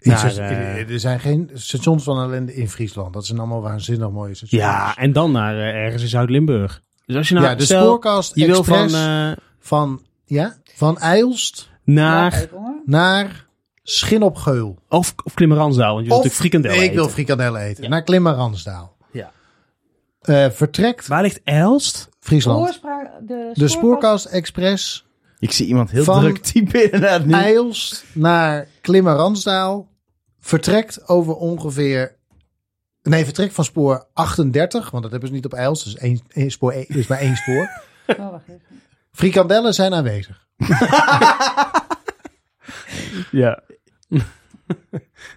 Naar, eh, er zijn geen stations van ellende in Friesland. Dat zijn allemaal waanzinnig mooie stations. Ja, en dan naar eh, ergens in Zuid-Limburg. Dus als je nou, ja, de stel, spoorkast je wil eh, van, ja, van Eilst naar, naar Schin op Geul. of, of Klimmerandsdaal, want je wilt natuurlijk frikandel ik wil eten. frikandellen eten. Naar Klimmerransdaal. Ja. Eh, vertrekt Waar ligt Elst? Friesland. De, De Spoorkast Express ik zie iemand heel Van- druk typen inderdaad nu. Eilst naar Klimmerransdaal vertrekt over ongeveer... Nee, vertrekt van spoor 38, want dat hebben ze niet op IJls. Dus één, één spoor, één- dus maar één spoor. [laughs] Oh, wacht even. Frikandellen zijn aanwezig. Ja.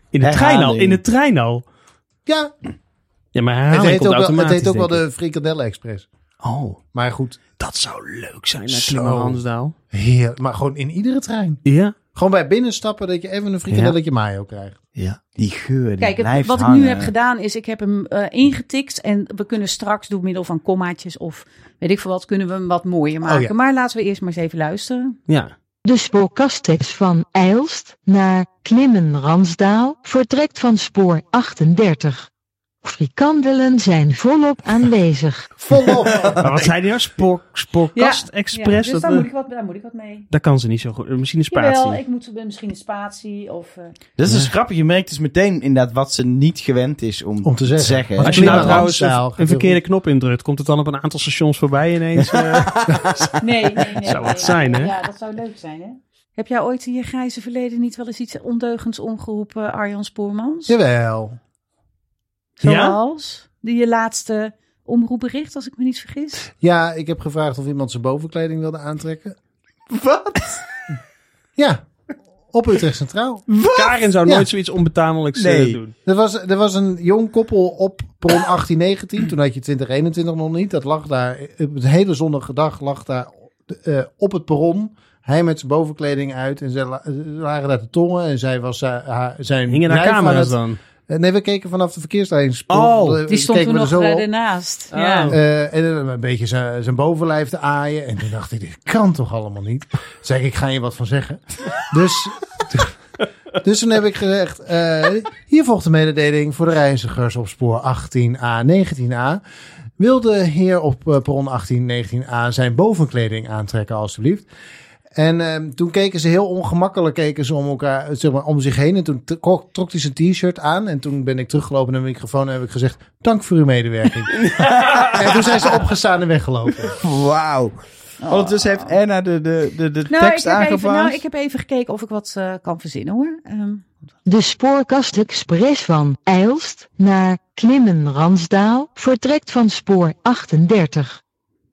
In de trein al. In de trein al. Ja, Ja, maar het heet komt ook wel, het heet ook wel de Frikandellen Express. Oh, Maar goed, dat zou leuk zijn naar. Klimmen-Hansdaal. heer, maar gewoon in iedere trein. Ja. Gewoon bij binnenstappen dat je even een frikandelletje mayo krijgt. Ja. Die geur, die Kijk, het- wat ik nu heb gedaan is, ik heb hem eh, ingetikt en we kunnen straks door middel van kommaatjes of weet ik veel wat, kunnen we hem wat mooier maken. ja. Maar laten we eerst maar eens even luisteren. Ja. De spoorkastex van Eilst naar Klimmen-Ransdaal vertrekt van spoor 38. Frikandelen zijn volop aanwezig. [laughs] Volop. Maar wat zei die nou? Spoor, spoorkast Ja, express? dus dat, daar eh, moet, ik wat, daar moet ik wat mee. Daar kan ze niet zo goed. Misschien een spatie. Jawel, ik moet misschien een spatie of... eh, Dat is dus grappig. Je merkt dus meteen inderdaad wat ze niet gewend is om, Om te zeggen. Als je nou trouwens een, een verkeerde knop indrukt, komt het dan op een aantal stations voorbij ineens? eh? [laughs] Nee, nee, nee. Zou wat nee. zijn, hè? Ja, dat zou leuk zijn, hè? Heb jij ooit in je grijze verleden niet wel eens iets ondeugends omgeroepen, Arjan Spoormans? Jawel. Zoals die je laatste omroepbericht, als ik me niet vergis. Ja, ik heb gevraagd of iemand zijn bovenkleding wilde aantrekken. Wat? Ja, op Utrecht Centraal. Karin zou Ja. nooit zoiets onbetamelijks eh, Nee. doen. Er was, er was een jong koppel op Prom 1819. Toen had je 2021 nog niet. Dat lag daar, op een hele zonnige dag lag daar eh, op het perron. Hij met zijn bovenkleding uit. En ze la- ze waren daar te tongen. En zij was eh, haar, zijn Hingen daar lijf aan camera's het- dan? Eh, Nee, we keken vanaf de verkeerslijn. Oh, Die stond toen er nog zo eh, ernaast. Oh. Ja. Eh, en een beetje zijn bovenlijf te aaien. En toen dacht ik, dit kan toch allemaal niet? Zei ik, ik ga je wat van zeggen. [laughs] Dus, [laughs] dus toen heb ik gezegd, eh, hier volgt de mededeling voor de reizigers op spoor 18a, 19a. Wil de heer op eh, perron 18, 19a zijn bovenkleding aantrekken alstublieft? En ehm, toen keken ze heel ongemakkelijk keken ze om, elkaar, zeg maar, om zich heen. En toen trok, trok hij zijn t-shirt aan. En toen ben ik teruggelopen naar de microfoon en heb ik gezegd... Dank voor uw medewerking. [laughs] en toen zijn ze opgestaan en weggelopen. Wauw. Ondertussen heeft Erna de, de, de, de Nou, ik tekst aangepast. nou, ik heb even gekeken of ik wat eh, kan verzinnen hoor. Ehm, De spoorkast express van Eilst naar Klimmen-Ransdaal vertrekt van spoor 38.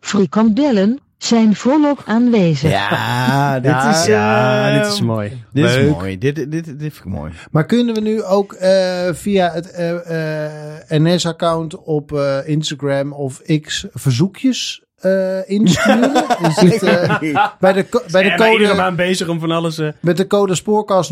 Frikandellen zijn volop aanwezig. Ja, [laughs] dit Ja, is... Ja, eh, dit is mooi. Dit is mooi. Dit, dit, dit, dit vind ik mooi. Maar kunnen we nu ook eh, via het eh, eh, NS-account op eh, Instagram of X verzoekjes eh insturen? [laughs] Is dit, eh, bij de, bij de code, maand bezig om van alles... met de code spoorkast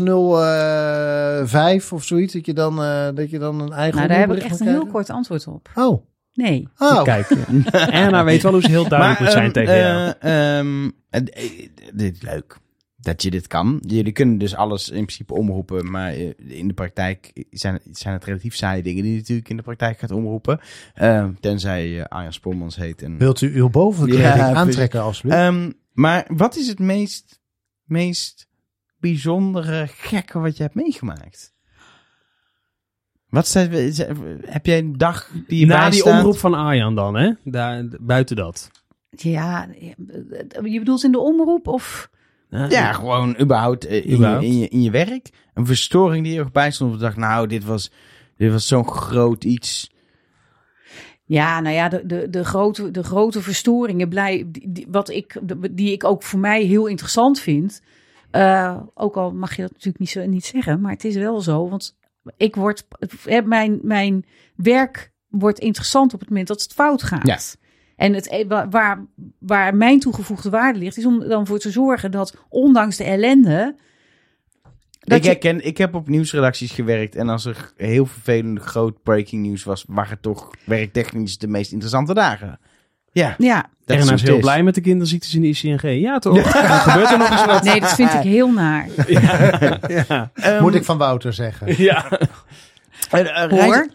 05 of zoiets, dat je dan, eh, dat je dan een eigen nou, daar heb ik echt een heel kort antwoord op. Oh, Nee. oh. Kijk. [laughs] Erna weet wel hoe ze heel duidelijk moet zijn ehm, tegen jou. eh, ehm, eh, eh, dit is leuk. Dat je dit kan. Jullie kunnen dus alles in principe omroepen. Maar eh, in de praktijk zijn, zijn het relatief saaie dingen die je natuurlijk in de praktijk gaat omroepen. Ehm, tenzij je Arjan Spoormans heet. En, Wilt u uw bovenkleding Ja, aantrekken alsjeblieft? Ehm, maar wat is het meest, meest bijzondere, gekke wat je hebt meegemaakt? Wat staat, heb jij een dag die je Na die omroep van Arjan dan, hè? Daar, buiten dat. Ja, je bedoelt in de omroep of... Ja, gewoon überhaupt, eh, in, Überhaupt. Je, in, je, in je werk. Een verstoring die er ook bij stond. Ik dacht, nou, dit was, dit was zo'n groot iets. Ja, nou ja, de, de, de, grote, de grote verstoringen, blij, die, die- wat ik, de- die ik ook voor mij heel interessant vind. eh, ook al mag je dat natuurlijk niet, zo, niet zeggen, maar het is wel zo. Want ik word, eh, mijn, mijn werk wordt interessant op het moment dat het fout gaat. En het, e- wa- waar, waar mijn toegevoegde waarde ligt, is om dan voor te zorgen dat ondanks de ellende. Dat ik, je- herken, ik heb op nieuwsredacties gewerkt. En als er heel vervelend groot breaking news was, waren het toch werktechnisch de meest interessante dagen. Ja, ja, Erna is heel blij met de kinderziektes in de ICNG. Ja, toch? [laughs] Dan gebeurt er nog eens wat. nee, dat vind ik heel naar. [laughs] Ja. Ehm, Moet ik van Wouter zeggen. ja. eh, eh, Hoor. reis-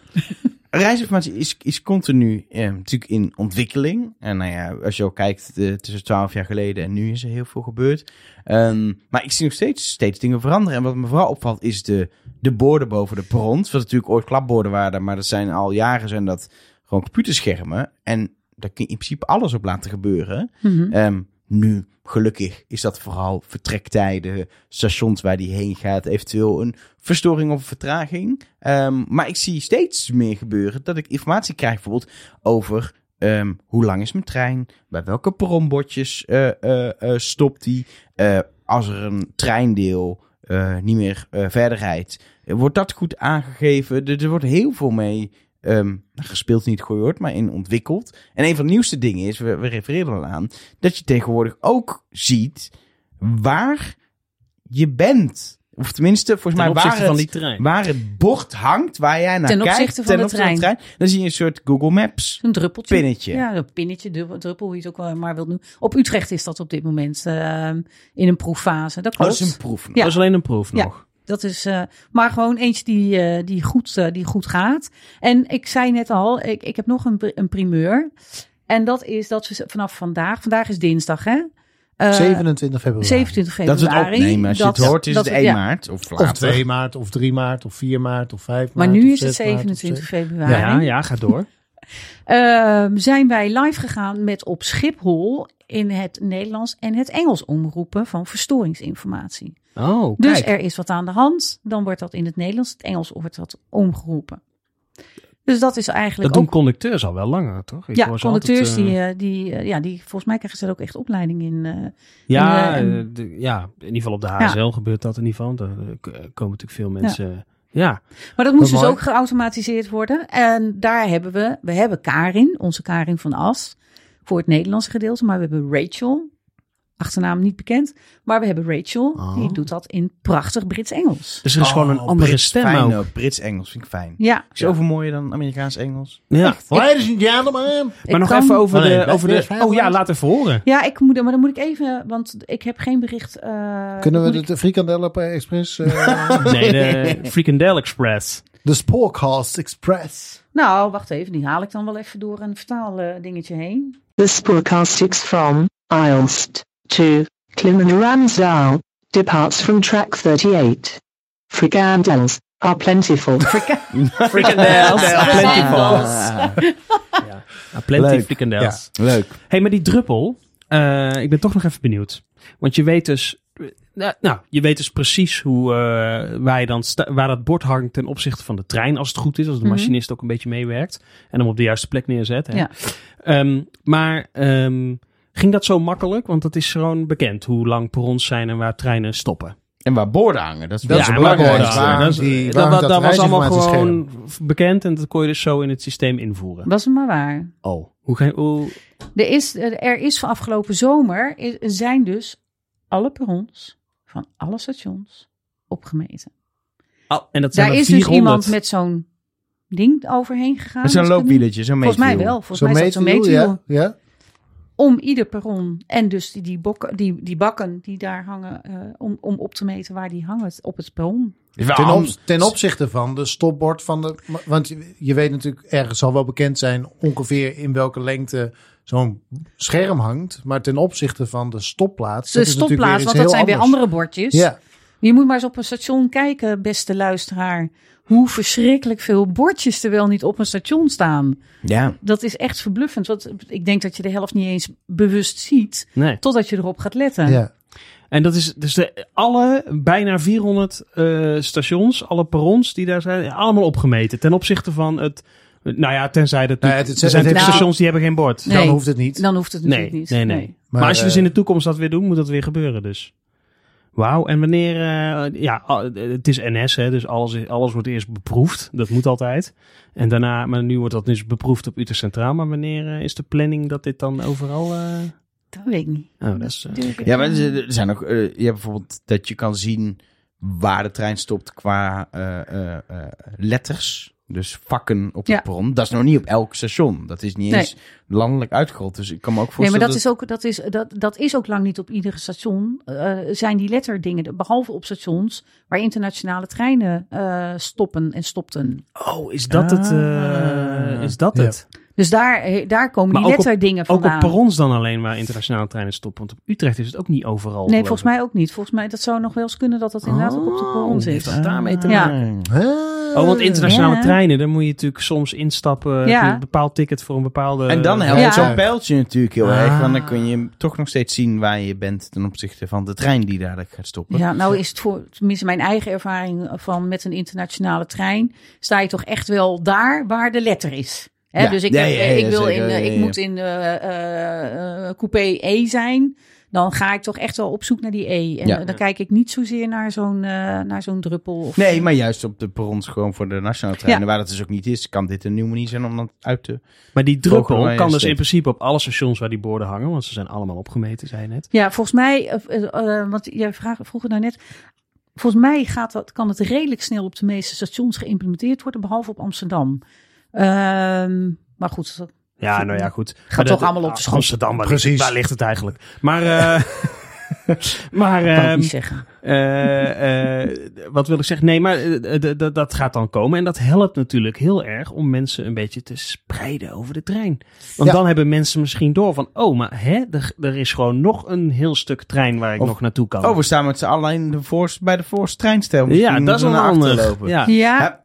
Reisinformatie is, is continu eh, natuurlijk in ontwikkeling. En nou ja, als je ook kijkt tussen twaalf jaar geleden en nu is er heel veel gebeurd. Ehm, maar ik zie nog steeds, steeds dingen veranderen. En wat me vooral opvalt is de, de borden boven de perrons. Wat natuurlijk ooit klapborden waren, maar dat zijn al jaren zijn dat gewoon computerschermen. En daar kun je in principe alles op laten gebeuren. Ehm, nu, gelukkig, is dat vooral vertrektijden, stations waar die heen gaat, eventueel een verstoring of een vertraging. Ehm, maar ik zie steeds meer gebeuren dat ik informatie krijg bijvoorbeeld over ehm, hoe lang is mijn trein, bij welke perronbordjes eh, eh, eh, stopt die, als er een treindeel niet meer verder rijdt, wordt dat goed aangegeven. Er, er wordt heel veel mee ehm, nou, gespeeld, niet gehoord, maar in ontwikkeld. En een van de nieuwste dingen is, we, we refereren al aan, dat je tegenwoordig ook ziet waar je bent. Of tenminste, volgens Ten mij waar opzichte van het, die trein. waar het bord hangt, waar jij naar Ten kijkt. opzichte van de trein. Dan zie je een soort Google Maps Een druppeltje. pinnetje. Ja, een pinnetje, druppel, hoe je het ook wel maar wilt noemen. Op Utrecht is dat op dit moment ehm, in een proeffase. Dat Oh, dat is een proef. nog. Ja. Dat is alleen een proef Ja. Dat is eh, maar gewoon eentje die, eh, die, goed, eh, die goed gaat. En ik zei net al, ik, ik heb nog een, een primeur. En dat is dat we vanaf vandaag, vandaag is dinsdag hè? Eh, 27 februari. 27 Dat is februari. het opnemen. Als je het hoort, is dat het we- 1 ja. maart of Of later. 2 maart, of 3 maart, of 4 maart, of 5 Maar maart. nu of is het 6 maart, of 27 zeven. februari. Ja, ja, ga door. [laughs] Ehm, zijn wij live gegaan met op Schiphol in het Nederlands en het Engels omroepen van verstoringsinformatie. Oh, Dus kijk. er is wat aan de hand, dan wordt dat in het Nederlands, het Engels wordt dat omgeroepen. Dus dat is eigenlijk Dat doen ook... conducteurs al wel langer, toch? Ik Ja, conducteurs altijd, eh, die, eh, die, eh, ja, die, volgens mij krijgen ze ook echt opleiding in. Ja, de- ja, in ieder geval op de HSL gebeurt dat in ieder geval. Daar komen natuurlijk veel mensen... Ja, Maar dat moest dus ook geautomatiseerd worden. En daar hebben we, we hebben Karin, onze Karin van As, voor het Nederlandse gedeelte. Maar we hebben Rachel, achternaam niet bekend. Maar we hebben Rachel, Oh. die doet dat in prachtig Brits-Engels. dus er is gewoon een Oh, andere Brits, stem fijn ook. Brits-Engels vind ik fijn. Ja, Is over mooier dan Amerikaans-Engels? Ja. Ladies and gentlemen. ik Maar nog kan- even over Oh, nee, de... Over de oh ja, laat even horen. Ja, ik moet, maar dan moet ik even, want ik heb geen bericht. eh, Kunnen we de, de frikandel op eh, Express? eh, [laughs] Nee, de Frikandel Express. de Spoorcast Express. ik- nou, wacht even, die haal ik dan wel even door een vertaaldingetje heen. The Spoorcastix from Ilst to Kilimanjaro departs from track 38. Frikandels are plentiful. [laughs] Frikandels. Plentiful. Ja, plenty Leuk. frikandels. Leuk. hey, maar die druppel, eh, ik ben toch nog even benieuwd. Want je weet dus, eh, nou, je weet dus precies hoe, eh, waar, je dan waar dat bord hangt ten opzichte van de trein, als het goed is, als de Mhm. machinist ook een beetje meewerkt en hem op de juiste plek neerzet. Hè? Ja. Ehm, maar ehm, ging dat zo makkelijk? Want dat is gewoon bekend hoe lang perrons zijn en waar treinen stoppen. En waar borden hangen, dat is wel ja, Waar dat, was allemaal gewoon bekend en dat kon je dus zo in het systeem invoeren. Was het maar waar. Oh, hoe ga je... Hoe, Er is, er is van afgelopen zomer zijn dus alle perrons van alle stations opgemeten. oh, en dat zijn Daar er is dus 400. iemand met zo'n ding overheen gegaan. Dat is een als ik het loopwieletje, zo'n niet- Volgens mij meetwiel. wel. Volgens mij is dat zo'n meetwiel. ja. ja. Om ieder perron en dus die, die, bokken, die, die bakken die daar hangen, eh, om, om op te meten waar die hangen op het perron. Ten, op- ten opzichte van de stopbord van de. Want je- je weet natuurlijk, ergens zal wel bekend zijn ongeveer in welke lengte zo'n scherm hangt. Maar ten opzichte van de stopplaats. De dat is natuurlijk stopplaats, want dat zijn weer andere bordjes. Ja, Je moet maar eens op een station kijken, beste luisteraar. Hoe verschrikkelijk veel bordjes er wel niet op een station staan. Ja. Dat is echt verbluffend. Want ik denk dat je de helft niet eens bewust ziet. Nee. Totdat je erop gaat letten. ja. En dat is dus de, alle bijna 400 eh, stations, alle perrons die daar zijn, allemaal opgemeten. Ten opzichte van het. Nou ja, tenzij dat. Nou, er het- het- zijn het- natuurlijk nou- stations die hebben geen bord. Nee. Dan hoeft het niet. Dan hoeft het Nee, natuurlijk niet. nee, nee. Maar, Maar, als je dus eh, in de toekomst dat weer doet, moet dat weer gebeuren. Dus. Wauw. En wanneer. eh, ja, het is NS, hè, dus alles, is- alles wordt eerst beproefd. Dat moet altijd. En daarna, maar nu wordt dat dus beproefd op Utrecht Centraal. Maar wanneer eh, is de planning dat dit dan overal. eh, Dat weet ik niet. Oh, dat is. Ja, maar er zijn ook, je hebt bijvoorbeeld dat je kan zien waar de trein stopt qua eh, eh, eh, letters. Dus vakken op het Ja. perron. Dat is nog niet op elk station. Dat is niet Nee. eens landelijk uitgerold. Dus ik kan me ook Nee, voorstellen maar dat is, ook, dat, is, dat, dat is ook lang niet op iedere station. eh, zijn die letterdingen, behalve op stations waar internationale treinen eh, stoppen en stopten. Oh, is dat het? eh, Ah. is dat Ja. het? Dus daar, daar komen Maar die ook letterdingen Ook vandaan. op perrons dan alleen waar internationale treinen stoppen. Want op Utrecht is het ook niet overal. Nee, volgens mij ook niet. Volgens mij, dat zou nog wel eens kunnen dat dat inderdaad ook op de perron Oh, zit. heeft dat daarmee te Ja. maken? Oh, want internationale Ja. treinen, daar moet je natuurlijk soms instappen. Ja. een bepaald ticket voor een bepaalde... En dan helpt Ja. zo'n pijltje natuurlijk heel Ah. erg. Want dan kun je toch nog steeds zien waar je bent ten opzichte van de trein die dadelijk gaat stoppen. Ja, nou is het voor tenminste mijn eigen ervaring van met een internationale trein, sta je toch echt wel daar waar de letter is. Hè, Ja. Dus ik, Ja, heb- ja, ja, ik, wil zeker. in, ik ja. moet in eh, eh, eh, coupé E zijn. Dan ga ik toch echt wel op zoek naar die E. En Ja. dan kijk ik niet zozeer naar zo'n eh, naar zo'n druppel. Of, Nee, maar juist op de perrons gewoon voor de nationale treinen, waar dat dus ook niet is, kan dit een nieuwe manier zijn om dat uit te... Maar die druppel kan dus in principe op alle stations waar die borden hangen. Want ze zijn allemaal opgemeten, zei je net. Ja, volgens mij, eh, want jij vraag, vroeg het nou net. Volgens mij gaat dat, kan het redelijk snel op de meeste stations geïmplementeerd worden, behalve op Amsterdam. Ehm, maar goed, Ja, nou ja, goed. Gaat Maar toch dat- allemaal op de schop. Amsterdam, waar, Ligt, Precies. waar ligt het eigenlijk? Maar, eh, [laughs] maar kan ik niet zeggen. eh, wat wil ik zeggen? Nee, maar dat gaat dan komen. En dat helpt natuurlijk heel erg om mensen een beetje te spreiden over de trein. Want Ja. dan hebben mensen misschien door van... Oh, maar hè, er, is gewoon nog een heel stuk trein waar ik Of- nog naartoe kan. Oh, we staan met z'n allen in de voorst, bij de voorste treinstel. ja, dat is een ander. Ja. Ja,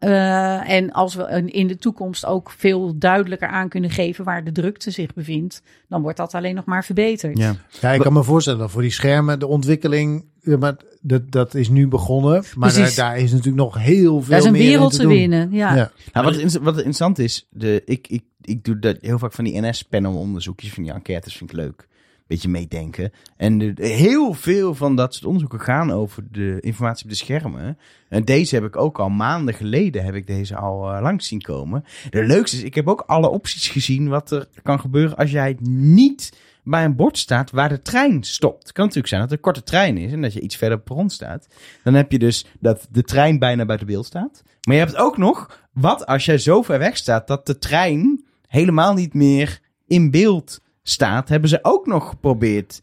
eh, en als we in de toekomst ook veel duidelijker aan kunnen geven waar de drukte zich bevindt, dan wordt dat alleen nog maar verbeterd. Ja. Ja, ik kan me voorstellen dat voor die schermen de ontwikkeling, maar dat, dat is nu begonnen. Maar daar, is natuurlijk nog heel veel Daar is een meer wereld te winnen. Ja. Ja. Nou, wat, wat interessant is, de, ik, ik, ik doe dat heel vaak van die NS-panel onderzoekjes, van die enquêtes vind ik leuk. Beetje meedenken. En heel veel van dat soort onderzoeken gaan over de informatie op de schermen. En deze heb ik ook al maanden geleden, heb ik deze al eh, langs zien komen. De leukste is, ik heb ook alle opties gezien wat er kan gebeuren als jij niet bij een bord staat waar de trein stopt. Het kan natuurlijk zijn dat het een korte trein is en dat je iets verder op perron staat. Dan heb je dus dat de trein bijna buiten beeld staat. Maar je hebt ook nog, wat als jij zo ver weg staat dat de trein helemaal niet meer in beeld staat, hebben ze ook nog geprobeerd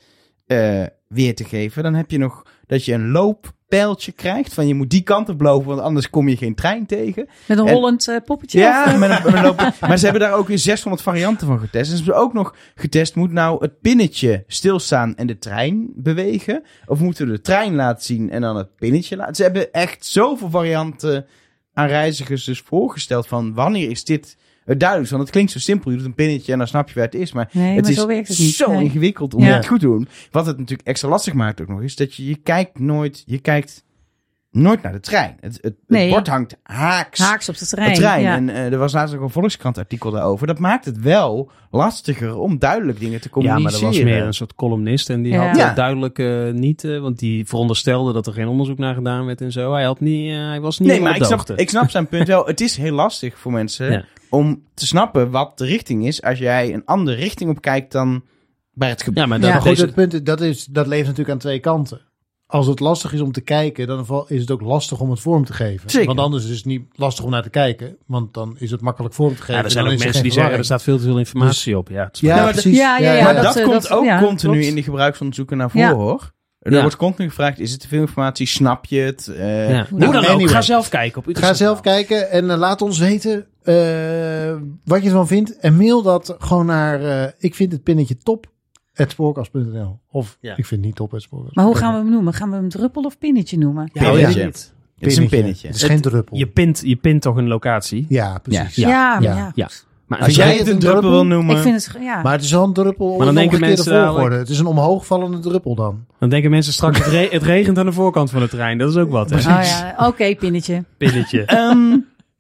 eh, weer te geven. Dan heb je nog dat je een looppijltje krijgt van je moet die kant op lopen, want anders kom je geen trein tegen. Met een En- eh, poppetje. Ja, met een, met een [laughs] loop- maar ze hebben daar ook weer 600 varianten van getest. En ze hebben ook nog getest, moet nou het pinnetje stilstaan en de trein bewegen? Of moeten we de trein laten zien en dan het pinnetje laten? Ze hebben echt zoveel varianten aan reizigers dus voorgesteld van wanneer is dit het duidelijkst? Want het klinkt zo simpel, je doet een pinnetje en dan snap je waar het is. Maar nee, het maar is zo werkt het niet. zo Nee. ingewikkeld om Ja. het goed te doen. Wat het natuurlijk extra lastig maakt ook nog is dat je, je kijkt nooit, je kijkt nooit naar de trein. Het, het, bord hangt haaks Haaks op de trein. een trein. Ja. En eh, er was laatst ook een Volkskrant artikel daarover. Dat maakt het wel lastiger om duidelijk dingen te Ja, communiceren. maar er was meer een soort columnist en die Ja. had Ja. duidelijk eh, niet, eh, want die veronderstelde dat er geen onderzoek naar gedaan werd en zo. Hij had niet, hij was niet Nee, maar de ik snap, ik snap zijn punt wel. Het is heel lastig voor mensen Ja. om te snappen wat de richting is. Als jij een andere richting op kijkt dan waar het gebeurt. Ja, maar Ja. dat, Maar goed, deze, het punt is, dat, is, dat leeft natuurlijk aan twee kanten. Als het lastig is om te kijken, dan is het ook lastig om het vorm te geven. Zeker. Want anders is het niet lastig om naar te kijken. Want dan is het makkelijk vorm te geven. ja, er zijn ook mensen die zeggen, er staat veel te veel informatie op. Ja, het Ja, precies. ja, ja, ja, maar dat, dat, eh, komt dat- ook ja, continu klopt. in die gebruiksonderzoeken naar Ja. voren, hoor. Er Ja. wordt continu gevraagd, is het te veel informatie? Snap je het? Eh, ja. Nou, Hoe dan ook, ga zelf kijken op Ga zelf kijken en eh, laat ons weten eh, wat je ervan vindt. En mail dat gewoon naar eh, ik vind het pinnetje top spoorkast.nl Of Ja. ik vind het niet top spoorkast. Maar hoe gaan we hem noemen? Gaan we hem druppel of pinnetje noemen? Ja, Pinnetje. niet. Het is een pinnetje. Het is geen druppel. Je pint, je pint toch een locatie? Ja, precies. Ja. Ja, maar Ja. ja. Ja. Maar Als Als jij het een druppel wil noemen... Ik vind het, ja. Maar het is wel een druppel dan in een denken mensen volgorde. Het is een omhoogvallende druppel dan. dan denken mensen straks, het, re- het regent aan de voorkant van de trein. Dat is ook wat, hè? oh ja, oké, pinnetje. Pilletje. [laughs] Ehm,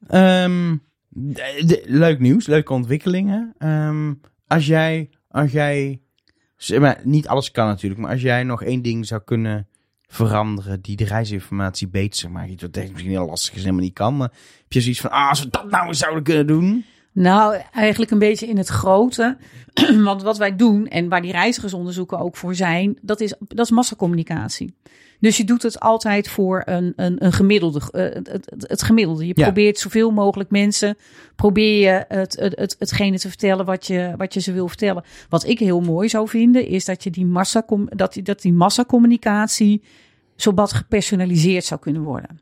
ehm, de- de- leuk nieuws, leuke ontwikkelingen. Ehm, als jij, als jij, maar, niet alles kan natuurlijk, maar als jij nog één ding zou kunnen veranderen die de reisinformatie beter maakt, iets wat misschien heel lastig is helemaal niet kan, maar heb je zoiets van, ah, als we dat nou eens zouden kunnen doen. Nou, eigenlijk een beetje in het grote. [clears throat] Want wat wij doen en waar die reizigersonderzoeken ook voor zijn, dat is, dat is massacommunicatie. Dus je doet het altijd voor een, een, een gemiddelde, eh, het, het, het gemiddelde. Je Ja. probeert zoveel mogelijk mensen, probeer je het, het, het, hetgene te vertellen wat je, wat je ze wil vertellen. Wat ik heel mooi zou vinden, is dat je die massa, dat die, dat die massacommunicatie zowat gepersonaliseerd zou kunnen worden.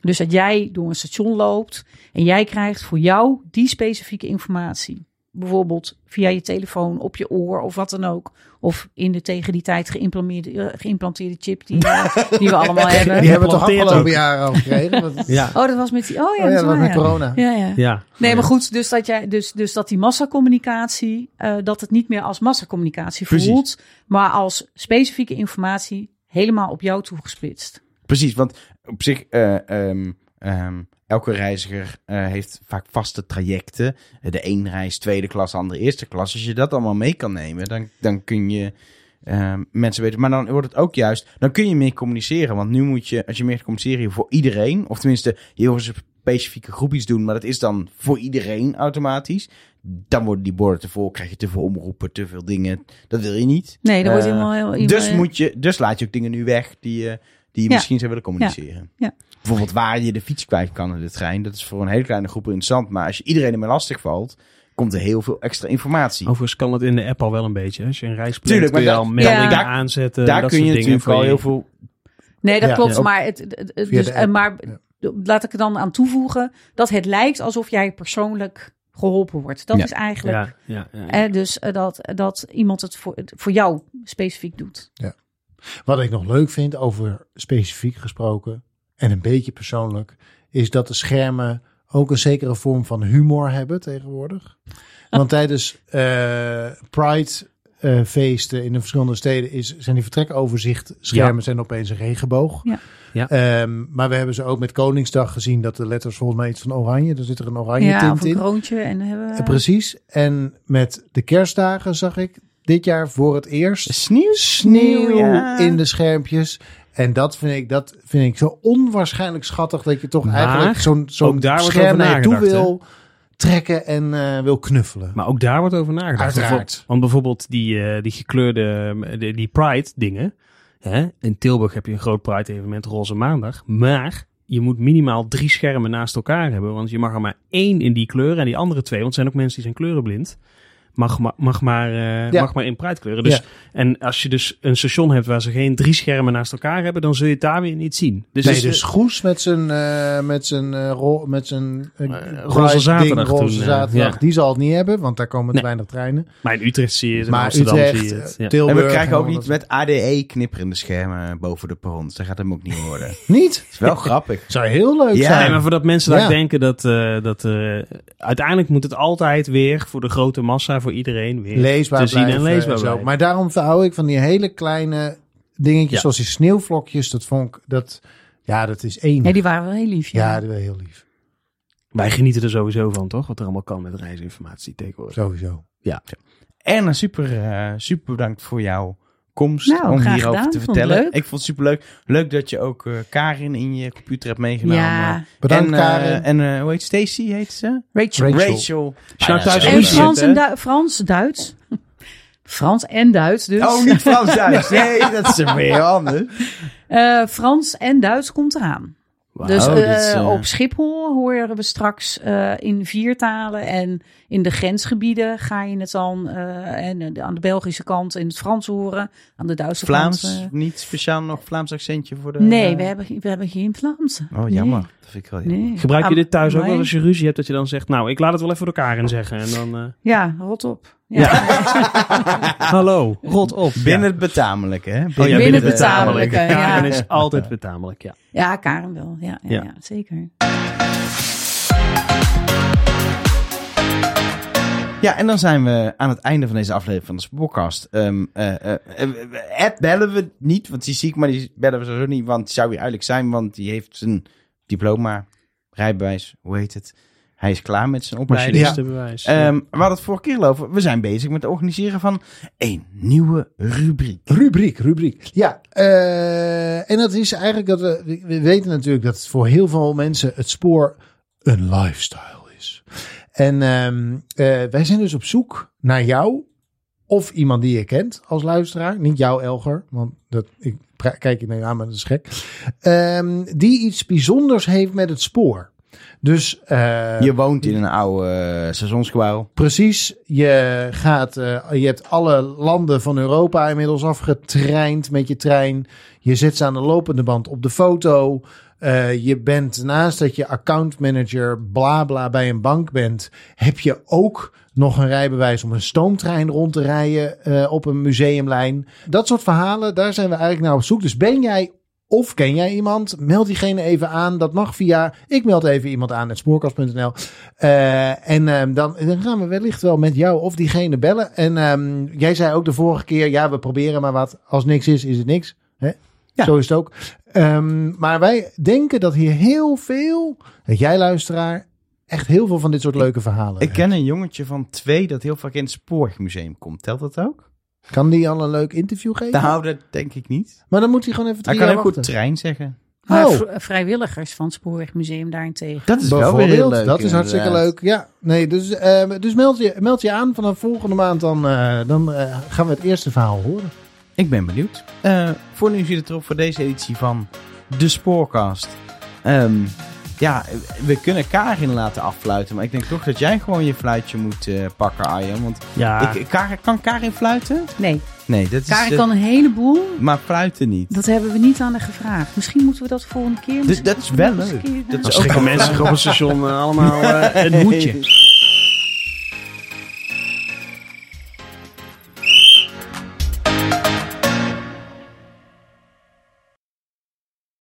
Dus dat jij door een station loopt en jij krijgt voor jou die specifieke informatie. Bijvoorbeeld via je telefoon op je oor of wat dan ook. Of in de tegen die tijd geïmplanteerde, eh, geïmplanteerde chip die, eh, die we allemaal [laughs] hebben. Die hebben we toch afgelopen jaren al gekregen? [laughs] Ja. Oh, dat was met die. Oh ja, Oh ja, dat, was met ja. corona. Ja, ja. Ja. Nee, maar goed, dus dat, jij, dus, dus dat die massacommunicatie, eh, dat het niet meer als massacommunicatie Precies. voelt, maar als specifieke informatie helemaal op jou toegespitst. Precies, want op zich, eh, ehm, ehm, elke reiziger eh, heeft vaak vaste trajecten. De een reist tweede klas, de andere eerste klas. Als je dat allemaal mee kan nemen, dan, dan kun je ehm, mensen weten. Maar dan wordt het ook juist, dan kun je meer communiceren. Want nu moet je, als je meer communiceren voor iedereen, of tenminste, een specifieke groep iets doen, maar dat is dan voor iedereen automatisch. Dan worden die borden te vol, krijg je te veel omroepen, te veel dingen. Dat wil je niet. Nee, dat wordt Eh, helemaal heel. Dus, moet je, dus laat je ook dingen nu weg die, je die je Ja. misschien zou willen communiceren. Ja. Bijvoorbeeld waar je de fiets kwijt kan in de trein. Dat is voor een hele kleine groep interessant. Maar als je iedereen ermee lastig valt, komt er heel veel extra informatie. Overigens kan het in de app al wel een beetje. Als je een reis plant, Tuurlijk, kun je maar al daar- meldingen Ja. aanzetten. Daar dat kun je soort dingen natuurlijk voor al je- heel veel... Nee, dat Ja, klopt. ja. Maar, het, het- dus, app, maar ja. laat ik er dan aan toevoegen dat het lijkt alsof jij persoonlijk geholpen wordt. Dat Ja. is eigenlijk. Ja, ja, ja. eh, dus eh, dat, dat iemand het voor, voor jou specifiek doet. Wat ik nog leuk vind, over specifiek gesproken en een beetje persoonlijk, is dat de schermen ook een zekere vorm van humor hebben tegenwoordig. [laughs] Want tijdens eh, Pride eh, feesten in de verschillende steden is, zijn die vertrekoverzicht schermen zijn opeens een regenboog. Ja. Ja. Ehm, maar we hebben ze ook met Koningsdag gezien dat de letters volgens mij iets van oranje, er zit er een oranje Ja, tint een in. kroontje. En hebben. Eh, precies. En met de kerstdagen zag ik dit jaar voor het eerst Sneeuw? sneeuw Ja. in de schermpjes. En dat vind ik, dat vind ik zo onwaarschijnlijk schattig dat je toch Maar eigenlijk zo'n zo'n scherm naar je toe wil trekken en eh, wil knuffelen. Maar ook daar wordt over nagedacht. Uiteraard. Want bijvoorbeeld die, eh, die gekleurde, die, die Pride dingen. Hè? In Tilburg heb je een groot Pride evenement Roze Maandag. Maar je moet minimaal drie schermen naast elkaar hebben. Want je mag er maar één in die kleur en die andere twee. Want er zijn ook mensen die zijn kleurenblind. Mag, ma- mag, maar, eh, Ja. mag maar in Pride kleuren. Dus, Ja. En als je dus een station hebt waar ze geen drie schermen naast elkaar hebben. Dan zul je het daar weer niet zien. Dus, nee, is- dus Goes met zijn, eh, met zijn, eh, ro- met zijn roze zaterdag ding, roze toen, zaterdag, ja. die zal het niet hebben, want daar komen te Nee. weinig treinen. Maar in Utrecht zie je het. In Maar Amsterdam Utrecht, zie je het. Ja. En we krijgen ook niet dat- met ADE knipperende schermen boven de perrons. Dat gaat hem ook niet worden. [laughs] Niet? is wel grappig. [laughs] Zou heel leuk Ja, zijn. Nee, maar voordat mensen Ja. dat denken dat, eh, dat eh, uiteindelijk moet het altijd weer voor de grote massa, voor iedereen weer leesbaar te zien en leesbaar zo. blijven. Maar daarom hou ik van die hele kleine dingetjes, Ja. zoals die sneeuwvlokjes. Dat vond ik, dat, ja, dat is één. Nee, die waren wel heel lief. ja, Ja. dat is heel lief. Wij genieten er sowieso van, toch? Wat er allemaal kan met reisinformatie tegenwoordig. Sowieso. Erna, super, eh, super bedankt voor jouw komst Nou, om hierover gedaan. te vertellen. Ik vond het super leuk. Leuk dat je ook eh, Karin in je computer hebt meegenomen. Ja, Bedankt, en, eh, Karin. En eh, hoe heet Stacy? Heet ze? Rachel. Rachel. Rachel. Ah, thuis En Frans en, hè? Du- Frans, Duits. [laughs] Frans en Duits dus. Oh, niet Frans-Duits. [laughs] Nee, dat is weer anders. Eh, Frans en Duits komt eraan. Dus eh, is, eh, op Schiphol horen we straks eh, in vier talen. En in de grensgebieden ga je het dan eh, en, aan de Belgische kant in het Frans horen. Aan de Duitse Vlaams, kant. eh, niet speciaal nog Vlaams accentje voor de... nee, we hebben, we hebben geen Vlaams. Oh, jammer. Dat vind ik wel jammer. Nee. Gebruik je dit thuis ook wel als je ruzie hebt, dat je dan zegt, nou, ik laat het wel even door elkaar in zeggen. En dan, eh, Ja, rot op. Ja. [laughs] hallo, rot op. Binnen het betamelijke, hè? Oh ja, Binnen binnen het het betamelijk. betamelijke, ja. Karen is altijd betamelijk, ja. Ja, Karen wel. Ja, ja, Ja. ja. zeker. Ja, en dan zijn we aan het einde van deze aflevering van de podcast. Ehm eh, eh, eh, Ed bellen we niet, want die zie ik, maar die bellen we sowieso niet, want die zou weer eigenlijk zijn, want die heeft zijn diploma, rijbewijs, hoe heet het? Hij is klaar met zijn opleiding. Machinistenbewijs. Ehm, we hadden het vorige keer over. We zijn bezig met het organiseren van een nieuwe rubriek. Rubriek, rubriek. Ja, eh, en dat is eigenlijk dat we, we weten natuurlijk dat voor heel veel mensen het spoor een lifestyle is. En ehm, eh, wij zijn dus op zoek naar jou of iemand die je kent als luisteraar. Niet jou, Elger, want dat, ik kijk je naar je aan, maar dat is gek. Ehm, die iets bijzonders heeft met het spoor. Dus eh, Je woont in een oude eh, seizoensgebouw. Precies. Je, gaat, eh, je hebt alle landen van Europa inmiddels afgetraind met je trein. Je zit ze aan de lopende band op de foto. Eh, je bent naast dat je accountmanager bla bla bij een bank bent, heb je ook nog een rijbewijs om een stoomtrein rond te rijden eh, op een museumlijn. Dat soort verhalen, daar zijn we eigenlijk naar op zoek. Dus ben jij of ken jij iemand? Meld diegene even aan. Dat mag via. Ik meld even iemand aan. Het spoorkast.nl. Eh, en ehm, dan, dan gaan we wellicht wel met jou of diegene bellen. En ehm, jij zei ook de vorige keer. Ja, we proberen maar wat. Als niks is, is het niks. Hè? Ja. Zo is het ook. Ehm, maar wij denken dat hier heel veel. Dat jij luisteraar. Echt heel veel van dit soort leuke verhalen. Ik ken een jongetje van twee dat heel vaak in het Spoorwegmuseum komt. Telt dat ook? Kan die al een leuk interview geven? Nou, dat denk ik niet. Maar dan moet hij gewoon even Hij kan ook goed trein zeggen. Maar Oh. vr- vrijwilligers van het Spoorwegmuseum daarentegen. Dat is wel weer heel leuk. Dat is hartstikke inderdaad. leuk. Ja, nee, dus, eh, dus meld, je, meld je aan vanaf volgende maand. Dan, eh, dan eh, gaan we het eerste verhaal horen. Ik ben benieuwd. Eh, voor nu zit het erop voor deze editie van de Spoorcast. Ehm, ja, we kunnen Karin laten affluiten. Maar ik denk toch dat jij gewoon je fluitje moet eh, pakken, Arjen. Want Ja, ik, Karin, kan Karin fluiten? Nee, Nee, dat is... Karin eh, kan een heleboel. Maar fluiten niet. Dat hebben we niet aan haar gevraagd. Misschien moeten we dat volgende keer. Dus dat is wel leuk. keer- Dat is ook mensen op een station eh, allemaal eh, een hoedje. [laughs]